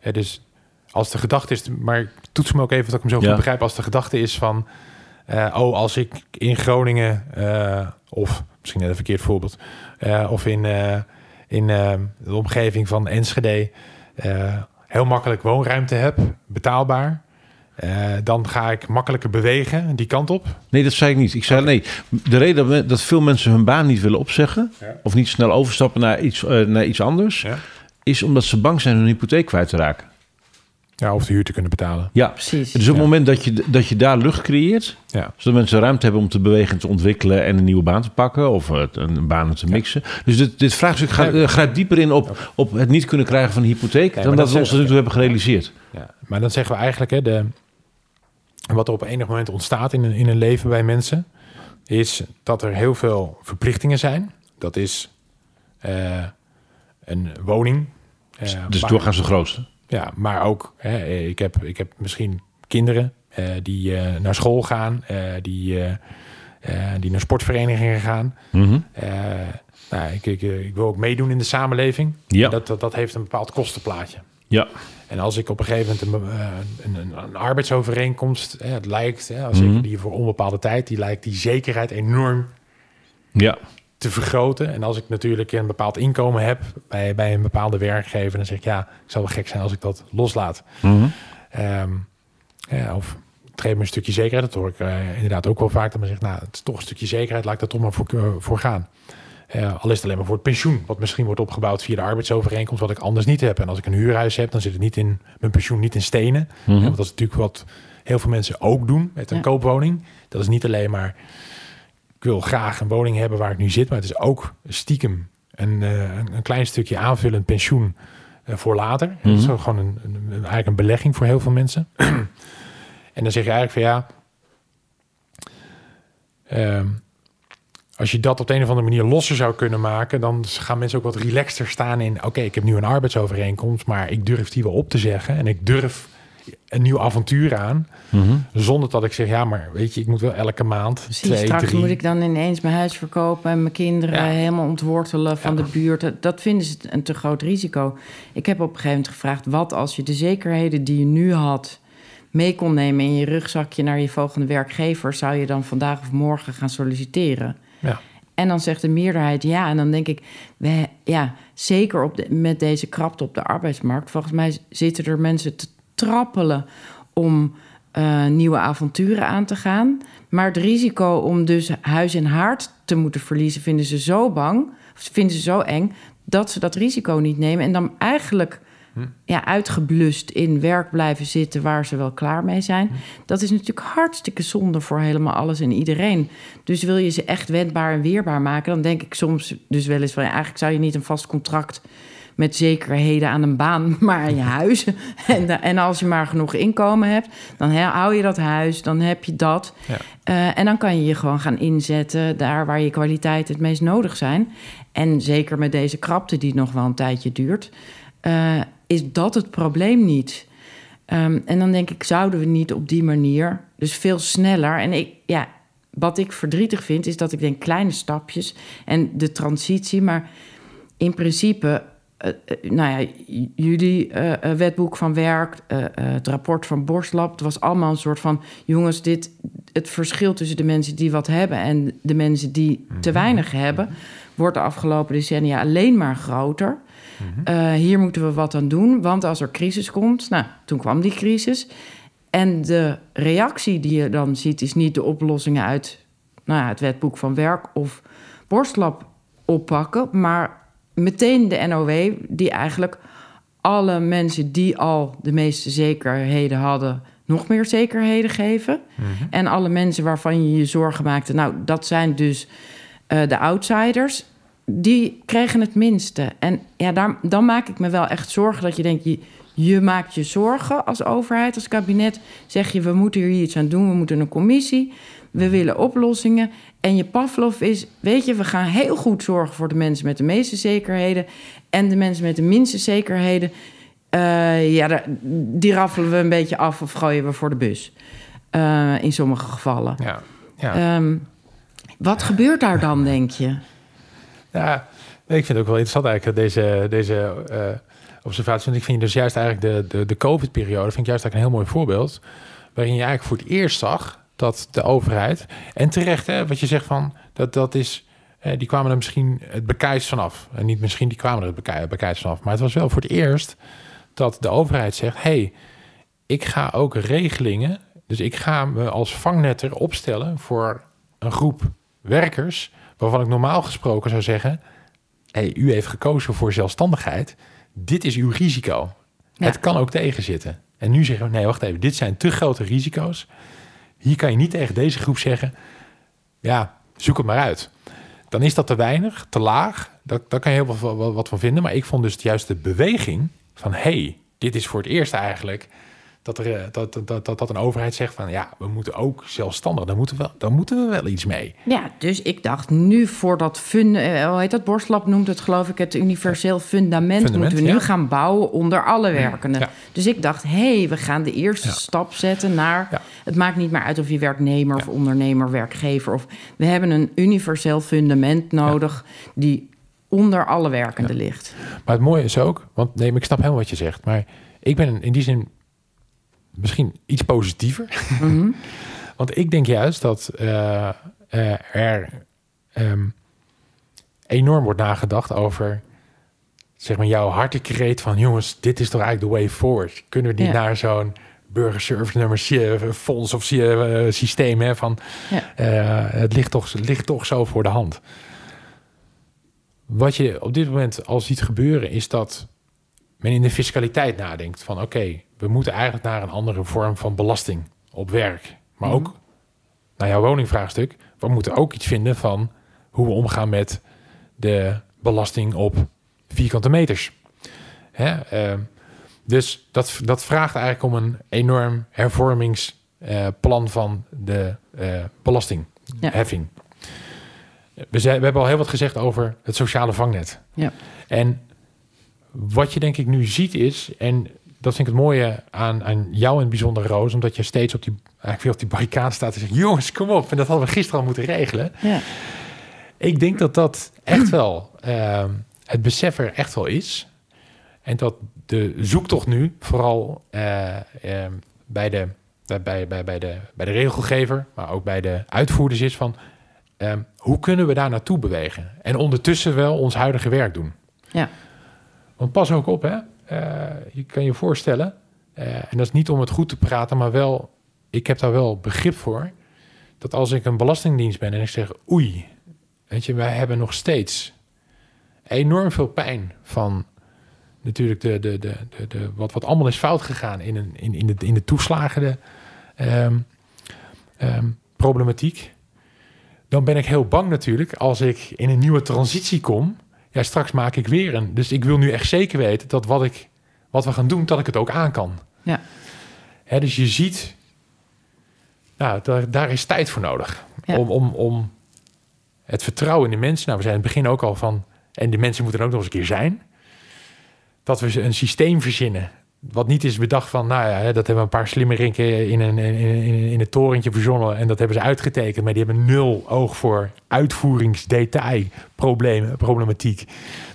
eh, dus als de gedachte is, maar toets me ook even dat ik hem zo goed Ja. begrijp, als de gedachte is van, eh, oh, als ik in Groningen, eh, of misschien net een verkeerd voorbeeld, eh, of in, in de omgeving van Enschede, heel makkelijk woonruimte heb, betaalbaar, dan ga ik makkelijker bewegen die kant op. Nee, dat zei ik niet. Ik zei nee. De reden dat, veel mensen hun baan niet willen opzeggen, Ja. of niet snel overstappen naar iets, naar iets anders, Ja. is omdat ze bang zijn hun hypotheek kwijt te raken. Ja, of de huur te kunnen betalen. Ja, Precies. dus op het Ja. moment dat je, dat je daar lucht creëert, Ja. zodat mensen ruimte hebben om te bewegen en te ontwikkelen en een nieuwe baan te pakken of eh, een baan te mixen. Dus dit, dit vraagstuk gaat, eh, grijpt dieper in op, op het niet kunnen krijgen van een hypotheek dan dat dat we ons tot nu toe hebben gerealiseerd. Ja. Maar dan zeggen we eigenlijk, hè, de, wat er op enig moment ontstaat in een, in een leven bij mensen, is dat er heel veel verplichtingen zijn. Dat is eh, een woning. dus doorgaans de grootste. Ja, maar ook, hè, ik, heb, ik heb misschien kinderen eh, die eh, naar school gaan, eh, die, die naar sportverenigingen gaan. Eh, nou, ik, ik, ik wil ook meedoen in de samenleving. Ja. Dat, dat, dat heeft een bepaald kostenplaatje. Ja. En als ik op een gegeven moment een, een, een, een arbeidsovereenkomst, hè, het lijkt, hè, als Mhm. ik die voor onbepaalde tijd, die lijkt die zekerheid enorm Ja. Te vergroten. En als ik natuurlijk een bepaald inkomen heb bij, bij een bepaalde werkgever, dan zeg ik ja, ik zou wel gek zijn als ik dat loslaat. Mhm. Ehm, ja, of het geeft me een stukje zekerheid. Dat hoor ik eh, inderdaad ook wel vaak. Dat men zegt, nou, het is toch een stukje zekerheid. Laat ik daar toch maar voor, eh, voor gaan. Eh, al is het alleen maar voor het pensioen. Wat misschien wordt opgebouwd via de arbeidsovereenkomst. Wat ik anders niet heb. En als ik een huurhuis heb, dan zit het niet in mijn pensioen niet in stenen. Mhm. Ja, want dat is natuurlijk wat heel veel mensen ook doen met een Ja. koopwoning. Dat is niet alleen maar... Ik wil graag een woning hebben waar ik nu zit. Maar het is ook stiekem een, eh, een, een klein stukje aanvullend pensioen eh, voor later. Dat is Mhm. gewoon een, een, een- eigenlijk een belegging voor heel veel mensen. [clears throat] en dan zeg je eigenlijk van ja... ehm, als je dat op de een of andere manier losser zou kunnen maken, dan gaan mensen ook wat relaxter staan in: oké, ik heb nu een arbeidsovereenkomst, maar ik durf die wel op te zeggen en ik durf een nieuw avontuur aan, Mhm. zonder dat ik zeg: ja, maar weet je, ik moet wel elke maand Precies, twee, straks drie. moet ik dan ineens mijn huis verkopen en mijn kinderen Ja. helemaal ontwortelen van Ja. de buurt. Dat- Dat vinden ze een te groot risico. Ik heb op een gegeven moment gevraagd: wat als je de zekerheden die je nu had mee kon nemen in je rugzakje naar je volgende werkgever, zou je dan vandaag of morgen gaan solliciteren? Ja. En dan zegt de meerderheid ja. En dan denk ik, we, ja, zeker op de, met deze krapte op de arbeidsmarkt. Volgens mij zitten er mensen te trappelen om eh, nieuwe avonturen aan te gaan. Maar het risico om dus huis en haard te moeten verliezen, vinden ze zo bang, of vinden ze zo eng, dat ze dat risico niet nemen. En dan eigenlijk ja, uitgeblust in werk blijven zitten waar ze wel klaar mee zijn. Dat is natuurlijk hartstikke zonde voor helemaal alles en iedereen. Dus wil je ze echt wendbaar en weerbaar maken, dan denk ik soms dus wel eens van ja, eigenlijk zou je niet een vast contract met zekerheden aan een baan, [laughs] maar aan je huis. en, en als je maar genoeg inkomen hebt, dan hou je dat huis, dan heb je dat. Ja. Eh, en dan kan je je gewoon gaan inzetten daar waar je kwaliteit het meest nodig zijn. En zeker met deze krapte die nog wel een tijdje duurt, uh, is dat het probleem niet. Um, en dan denk ik, zouden we niet op die manier, dus veel sneller. En ik, ja, wat ik verdrietig vind, is dat ik denk kleine stapjes en de transitie. Maar in principe, nou ja, jullie uh, wetboek van werk, het rapport van Borstlab, het was allemaal een soort van: jongens, dit, het verschil tussen de mensen die wat hebben en de mensen die te mhm. weinig hebben, wordt de afgelopen decennia alleen maar groter. Uh, hier moeten we wat aan doen, want als er crisis komt, nou, toen kwam die crisis. En de reactie die je dan ziet, is niet de oplossingen uit nou ja, het wetboek van werk of borstlab oppakken, maar meteen de NOW, die eigenlijk alle mensen die al de meeste zekerheden hadden, nog meer zekerheden geven. Mhm. En alle mensen waarvan je je zorgen maakte, nou, dat zijn dus uh, de outsiders die kregen het minste. En ja, daar, dan maak ik me wel echt zorgen dat je denkt... Je, je maakt je zorgen als overheid, als kabinet. Zeg je, we moeten hier iets aan doen, we moeten een commissie. We willen oplossingen. En je Pavlov is, weet je, we gaan heel goed zorgen voor de mensen met de meeste zekerheden. En de mensen met de minste zekerheden, uh, ja, die raffelen we een beetje af of gooien we voor de bus. Uh, in sommige gevallen. Ja, ja. Um, wat gebeurt daar dan, denk je? Ja, ik vind het ook wel interessant eigenlijk deze, deze uh, observatie. Want ik vind dus juist eigenlijk de, de, de COVID-periode... vind ik juist eigenlijk een heel mooi voorbeeld... waarin je eigenlijk voor het eerst zag dat de overheid... en terecht, hè, wat je zegt van... dat, dat is, eh, die kwamen er misschien het bekijs vanaf. En niet misschien, die kwamen er het bekijs, vanaf. Maar het was wel voor het eerst dat de overheid zegt... hey, ik ga ook regelingen... dus ik ga me als vangnetter opstellen voor een groep werkers waarvan ik normaal gesproken zou zeggen: hey, u heeft gekozen voor zelfstandigheid. Dit is uw risico. Het kan ook tegenzitten. En nu zeggen we: nee, wacht even, dit zijn te grote risico's. Hier kan je niet tegen deze groep zeggen: ja, zoek het maar uit. Dan is dat te weinig, te laag. Daar, kan je heel wat, wat van vinden. Maar ik vond dus juist de beweging van: hey, dit is voor het eerst eigenlijk dat, er, eh, dat, dat, dat, dat een overheid zegt van ja, we moeten ook zelfstandig, daar moeten we, daar moeten we wel iets mee. Ja, dus ik dacht nu voor dat fund, uh, hoe heet dat, Borstlab noemt het geloof ik, het universeel fundament, moeten we nu gaan bouwen onder alle werkenden. Dus ik dacht, hé, hey, we gaan de eerste stap zetten naar, het maakt niet meer uit of je werknemer of ondernemer, werkgever, of we hebben een universeel fundament nodig die onder alle werkenden ligt. Maar het mooie is ook, want nee, ik snap helemaal wat je zegt, maar ik ben in die zin misschien iets positiever. Mhm. [laughs] Want ik denk juist dat uh, uh, er um, enorm wordt nagedacht over zeg maar jouw hartekreet van jongens, dit is toch eigenlijk de way forward. Kunnen we niet naar zo'n burgerservice nummer fonds of systeem hè, van ja. het ligt toch, ligt toch zo voor de hand. Wat je op dit moment al ziet gebeuren is dat men in de fiscaliteit nadenkt van oké, we moeten eigenlijk naar een andere vorm van belasting op werk. Maar mhm. ook naar jouw woningvraagstuk, we moeten ook iets vinden van hoe we omgaan met de belasting op vierkante meters. Hè? Uh, dus dat, dat vraagt eigenlijk om een enorm hervormingsplan uh, van de uh, belastingheffing. We, we, hebben al heel wat gezegd over het sociale vangnet. Ja. En wat je denk ik nu ziet is, en dat vind ik het mooie aan, aan jou in bijzonder, Roos, omdat je steeds op die, eigenlijk weer op die barricade staat en zegt, jongens, kom op. En dat hadden we gisteren al moeten regelen. Ja. Ik denk dat dat echt wel, uh, het besef er echt wel is. En dat de zoektocht nu vooral uh, uh, bij, de, bij, bij, bij, de, bij de regelgever, maar ook bij de uitvoerders is van, ehm, hoe kunnen we daar naartoe bewegen? En ondertussen wel ons huidige werk doen. Ja. Want pas ook op, hè. Uh, je kan je voorstellen, uh, en dat is niet om het goed te praten, maar wel, ik heb daar wel begrip voor, dat als ik een belastingdienst ben en ik zeg, oei, weet je, wij hebben nog steeds enorm veel pijn van natuurlijk de, de, de, de, de wat, wat allemaal is fout gegaan in, een, in, in, de, in de toeslagen um, um, problematiek. Dan ben ik heel bang natuurlijk als ik in een nieuwe transitie kom ja, straks maak ik weer een. Dus ik wil nu echt zeker weten dat wat, ik, wat we gaan doen, dat ik het ook aan kan. Ja. Hè, dus je ziet, nou, daar, daar is tijd voor nodig. Ja. Om, om, om het vertrouwen in de mensen. Nou, we zijn in het begin ook al van. En de mensen moeten er ook nog eens een keer zijn. Dat we een systeem verzinnen. Wat niet is bedacht van, nou ja, hè, dat hebben een paar slimmerinken in een, in, in, in het torentje verzonnen. En dat hebben ze uitgetekend. Maar die hebben nul oog voor uitvoeringsdetail problemen, problematiek.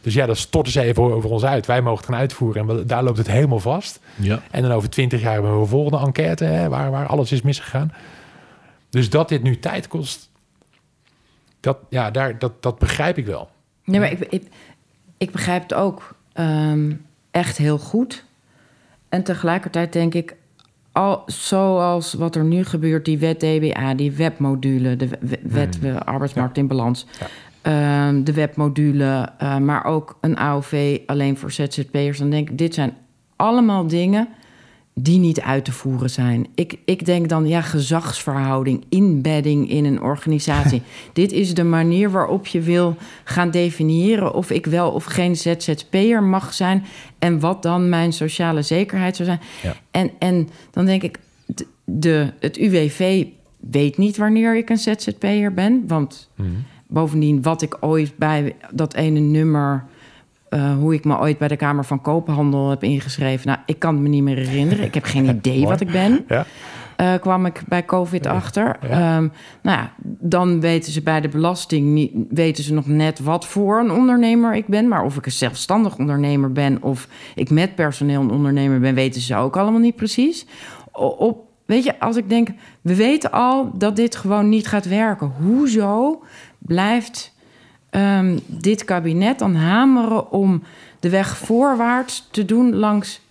Dus ja, dat storten ze even over ons uit. Wij mogen het gaan uitvoeren. En daar loopt het helemaal vast. Ja. En dan over twintig jaar hebben we een volgende enquête hè, waar, waar alles is misgegaan. Dus dat dit nu tijd kost, dat, ja, daar, dat, dat begrijp ik wel. Nee, maar ik, ik, ik begrijp het ook ehm, echt heel goed. En tegelijkertijd denk ik, al, zoals wat er nu gebeurt, die wet DBA, die webmodule, de wet eh, arbeidsmarkt in balans, Ja. ehm, de webmodule, eh, maar ook een AOV alleen voor ZZP'ers, dan denk ik, dit zijn allemaal dingen die niet uit te voeren zijn. Ik, ik denk dan, ja, gezagsverhouding, inbedding in een organisatie. [laughs] Dit is de manier waarop je wil gaan definiëren of ik wel of geen ZZP'er mag zijn en wat dan mijn sociale zekerheid zou zijn. Ja. En, en dan denk ik, de, de, het UWV weet niet wanneer ik een ZZP'er ben, want bovendien wat ik ooit bij dat ene nummer eh, hoe ik me ooit bij de Kamer van Koophandel heb ingeschreven. Nou, ik kan het me niet meer herinneren. Ik heb geen [laughs] idee wat ik ben. Ja. Eh, kwam ik bij COVID achter. Ja. Ehm, nou ja, dan weten ze bij de belasting niet, weten ze nog net wat voor een ondernemer ik ben. Maar of ik een zelfstandig ondernemer ben of ik met personeel een ondernemer ben, weten ze ook allemaal niet precies. Op, weet je, als ik denk, we weten al dat dit gewoon niet gaat werken. Hoezo blijft ehm, dit kabinet dan hameren om de weg voorwaarts te doen langs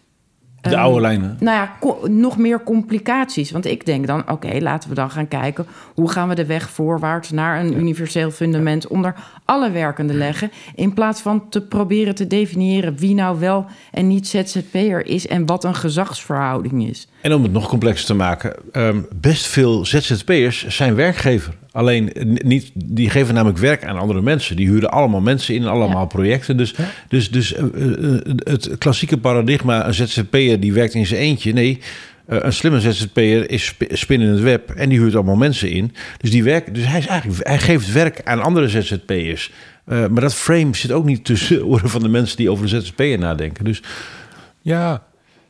De Ehm, oude lijnen. nou ja, nog meer complicaties. Want ik denk dan, oké, laten we dan gaan kijken... hoe gaan we de weg voorwaarts naar een universeel fundament... onder alle werkenden leggen... in plaats van te proberen te definiëren... wie nou wel en niet ZZP'er is... en wat een gezagsverhouding is. En om het nog complexer te maken, ehm, best veel ZZP'ers zijn werkgever. Alleen niet, die geven namelijk werk aan andere mensen. Die huren allemaal mensen in, allemaal Ja. projecten. Dus, dus, dus eh, eh, het klassieke paradigma, een ZZP'er die werkt in zijn eentje. Nee, eh, een slimme ZZP'er is sp- spin in het web en die huurt allemaal mensen in. Dus, die werk, dus hij, is eigenlijk, hij geeft werk aan andere ZZP'ers. Eh, maar dat frame zit ook niet tussen de oren van de mensen die over de ZZP'er nadenken. Dus Ja,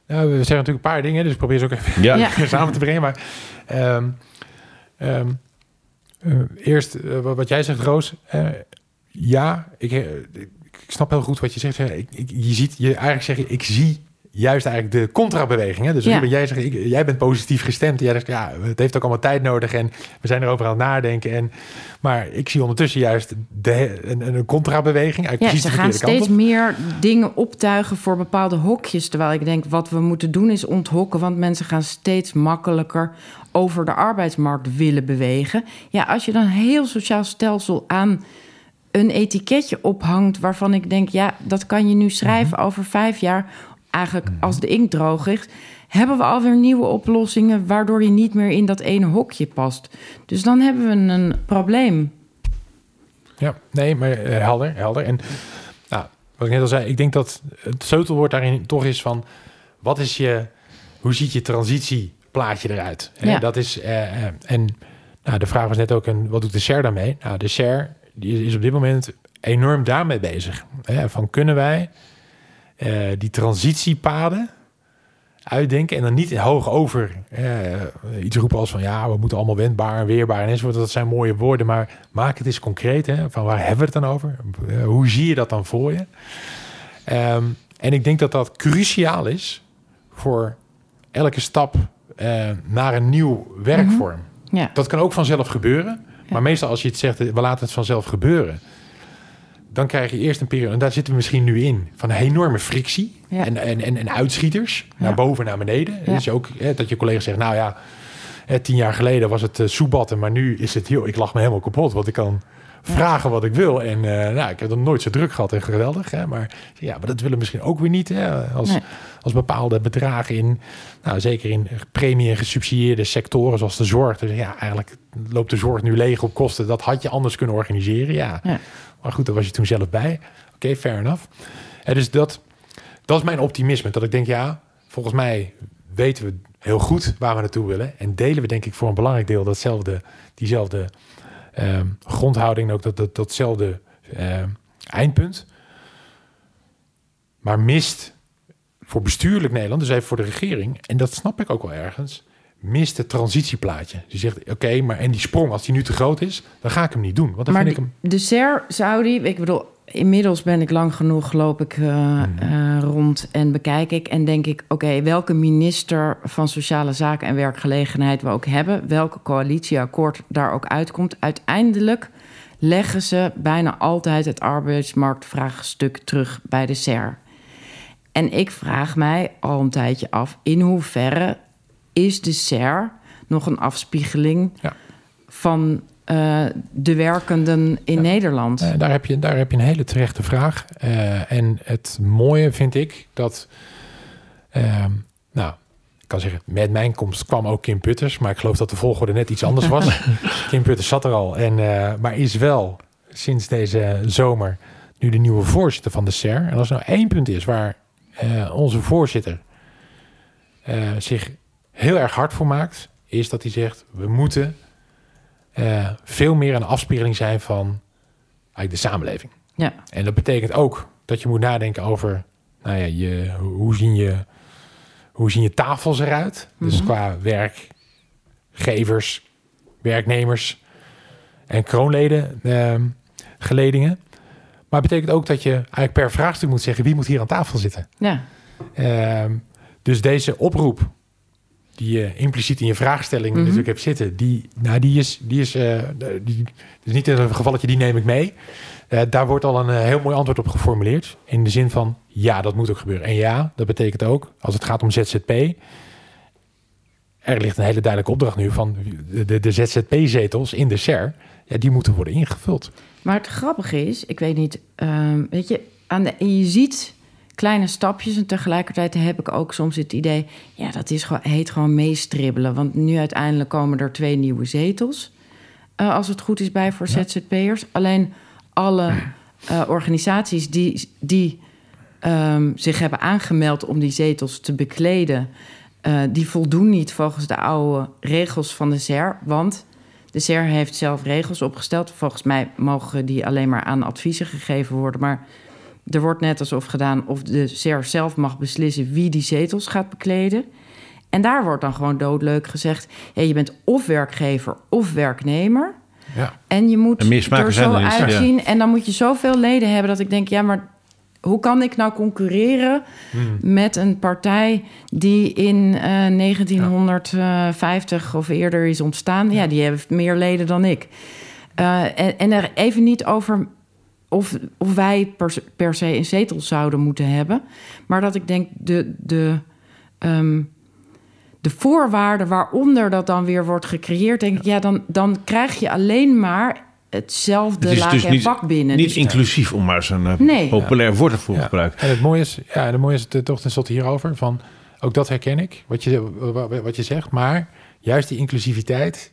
nou, we zeggen natuurlijk een paar dingen, dus ik probeer ze ook even ja, Ja. [laughs] samen te brengen. Maar ehm, ehm, eh, eerst eh, wat jij zegt, Roos. eh, ja, ik, ik snap heel goed wat je zegt. hè. Je ziet, je eigenlijk zeg je, ik zie juist eigenlijk de contrabeweging. Hè? Dus Ja. Jij, zegt, ik, jij bent positief gestemd. Jij zegt, ja, het heeft ook allemaal tijd nodig en we zijn erover aan het nadenken. En, maar ik zie ondertussen juist de, een, een contrabeweging. Ja, ze gaan steeds meer dingen optuigen voor bepaalde hokjes. Terwijl ik denk, wat we moeten doen is onthokken. Want mensen gaan steeds makkelijker over de arbeidsmarkt willen bewegen. Ja, als je dan een heel sociaal stelsel aan een etiketje ophangt... waarvan ik denk, ja, dat kan je nu schrijven Mhm. over vijf jaar... eigenlijk als de inkt droog is... hebben we alweer nieuwe oplossingen... waardoor je niet meer in dat ene hokje past. Dus dan hebben we een probleem. Ja, nee, maar eh, helder, helder. En nou, wat ik net al zei, ik denk dat het sleutelwoord daarin toch is van... wat is je, hoe ziet je transitieplaatje eruit? Ja. Dat is, eh, eh, en nou, de vraag was net ook, en wat doet de SER daarmee? Nou, de SER die is op dit moment enorm daarmee bezig. Hè, van kunnen wij eh, die transitiepaden uitdenken en dan niet hoog over eh, iets roepen als van ja, we moeten allemaal wendbaar en weerbaar en enzovoort. Dat zijn mooie woorden, maar maak het eens concreet. Hè, van waar hebben we het dan over? Eh, hoe zie je dat dan voor je? Ehm, en ik denk dat dat cruciaal is voor elke stap naar een nieuw werkvorm. Ja. Dat kan ook vanzelf gebeuren. Maar meestal als je het zegt, we laten het vanzelf gebeuren. Dan krijg je eerst een periode, en daar zitten we misschien nu in, van een enorme frictie. Ja. En, en, en, en uitschieters, naar boven en naar beneden. Ja. Dus je ook, hè, dat je collega zegt, nou ja, hè, tien jaar geleden was het uh, soebatten, maar nu is het, joh, ik lach me helemaal kapot. Want ik kan vragen wat ik wil. En eh, nou, ik heb er nooit zo druk gehad en geweldig. Hè, maar ja, maar dat willen we misschien ook weer niet. Hè, als, Nee. als bepaalde bedragen in, nou, zeker in premie- en gesubsidieerde sectoren zoals de zorg. Dus ja, eigenlijk loopt de zorg nu leeg op kosten. Dat had je anders kunnen organiseren. Ja. Ja. Maar goed, daar was je toen zelf bij. Oké, fair enough. En dus dat, dat is mijn optimisme. Dat ik denk, ja, volgens mij weten we heel goed waar we naartoe willen. En delen we denk ik voor een belangrijk deel datzelfde, diezelfde ehm, grondhouding. Ook dat, dat, datzelfde ehm, eindpunt. Maar mist voor bestuurlijk Nederland, dus even voor de regering, en dat snap ik ook wel ergens, mist het transitieplaatje. Die zegt, oké, maar en die sprong, als die nu te groot is, dan ga ik hem niet doen. Want dan maar vind ik hem... de SER zou die, ik bedoel, inmiddels ben ik lang genoeg, loop ik uh, uh, rond en bekijk ik en denk ik, oké, welke minister van Sociale Zaken en Werkgelegenheid we ook hebben, welke coalitieakkoord daar ook uitkomt, uiteindelijk leggen ze bijna altijd het arbeidsmarktvraagstuk terug bij de SER. En ik vraag mij al een tijdje af, in hoeverre is de SER nog een afspiegeling ja. van uh, de werkenden in ja. Nederland? Uh, daar, heb je, daar heb je een hele terechte vraag. Uh, en het mooie vind ik dat, nou, ik kan zeggen, met mijn komst kwam ook Kim Putters, maar ik geloof dat de volgorde net iets anders was. [laughs] Kim Putters zat er al, en, maar is wel sinds deze zomer nu de nieuwe voorzitter van de SER. En als er nou één punt is waar onze voorzitter zich heel erg hard voor maakt, is dat hij zegt: we moeten uh, veel meer een afspiegeling zijn van eigenlijk de samenleving. Ja. En dat betekent ook dat je moet nadenken over, nou ja, je, hoe zien je, hoe zien je tafels eruit? Mm -hmm. Dus qua werkgevers, werknemers en kroonleden geledingen. Maar het betekent ook dat je eigenlijk per vraagstuk moet zeggen... wie moet hier aan tafel zitten? Ja. Uh, dus deze oproep die je impliciet in je vraagstelling mm -hmm. natuurlijk hebt zitten... die, nou, die is, die is, uh, die, is niet een gevalletje, die neem ik mee. Uh, daar wordt al een heel mooi antwoord op geformuleerd. In de zin van, ja, dat moet ook gebeuren. En ja, dat betekent ook, als het gaat om ZZP... er ligt een hele duidelijke opdracht nu van de, de, de ZZP-zetels in de SER... Ja, die moeten worden ingevuld. Maar het grappige is, ik weet niet, um, weet je, aan de, en je ziet kleine stapjes en tegelijkertijd heb ik ook soms het idee, ja, dat is gewoon, heet gewoon meestribbelen. Want nu uiteindelijk komen er twee nieuwe zetels, uh, als het goed is bij voor ja. ZZP'ers. Alleen alle uh, organisaties die, die um, zich hebben aangemeld om die zetels te bekleden, uh, die voldoen niet volgens de oude regels van de SER, want de SER heeft zelf regels opgesteld. Volgens mij mogen die alleen maar aan adviezen gegeven worden. Maar er wordt net alsof gedaan of de SER zelf mag beslissen wie die zetels gaat bekleden. En daar wordt dan gewoon doodleuk gezegd: ja, je bent of werkgever of werknemer. Ja. En je moet en er zo uitzien. Ja. En dan moet je zoveel leden hebben dat ik denk: ja, maar hoe kan ik nou concurreren hmm. met een partij die in uh, 1950 ja. of eerder is ontstaan? Ja, die heeft meer leden dan ik. Uh, en, en, er even niet over of, of wij per, per, se een zetel zouden moeten hebben, maar dat ik denk de. de um, de voorwaarden waaronder dat dan weer wordt gecreëerd, denk ik, ja, dan, dan krijg je alleen maar hetzelfde het laag dus en niet, pak binnen. Niet dus inclusief, om maar zo'n uh, nee. populair woord ervoor ja. gebruiken. En het mooie is, ja, de mooie is het toch tenslotte hierover. Van, ook dat herken ik, wat je, wat je zegt. Maar juist die inclusiviteit.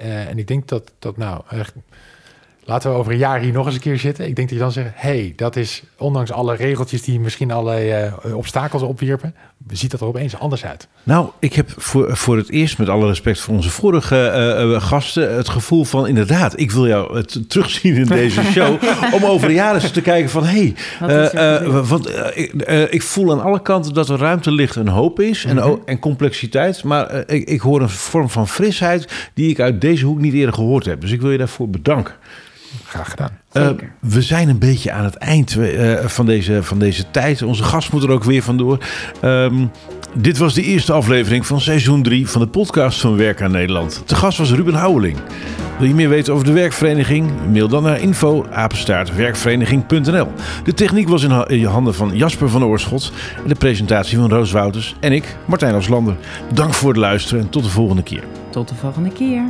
Uh, en ik denk dat, dat nou, echt, laten we over een jaar hier nog eens een keer zitten. Ik denk dat je dan zegt, hey, dat is ondanks alle regeltjes die misschien allerlei uh, obstakels opwierpen, ziet dat er opeens anders uit. Nou, ik heb voor, voor het eerst, met alle respect voor onze vorige uh, uh, gasten, het gevoel van inderdaad, ik wil jou het terugzien in deze [laughs] show, om over de jaren eens te kijken van, hé, hey, want ik, ik, voel aan alle kanten dat er ruimte ligt en hoop is en, mm-hmm. en complexiteit, maar ik, ik hoor een vorm van frisheid die ik uit deze hoek niet eerder gehoord heb. Dus ik wil je daarvoor bedanken. Graag gedaan. Uh, we zijn een beetje aan het eind uh, van, deze, van deze tijd. Onze gast moet er ook weer vandoor. Um, dit was de eerste aflevering van seizoen 3 van de podcast van Werk aan Nederland. De gast was Ruben Houweling. Wil je meer weten over de werkvereniging? Mail dan naar info apenstaartwerkvereniging.nl. De techniek was in, in handen van Jasper van Oorschot. En de presentatie van Roos Wouters en ik, Martijn Afslander. Dank voor het luisteren en tot de volgende keer. Tot de volgende keer.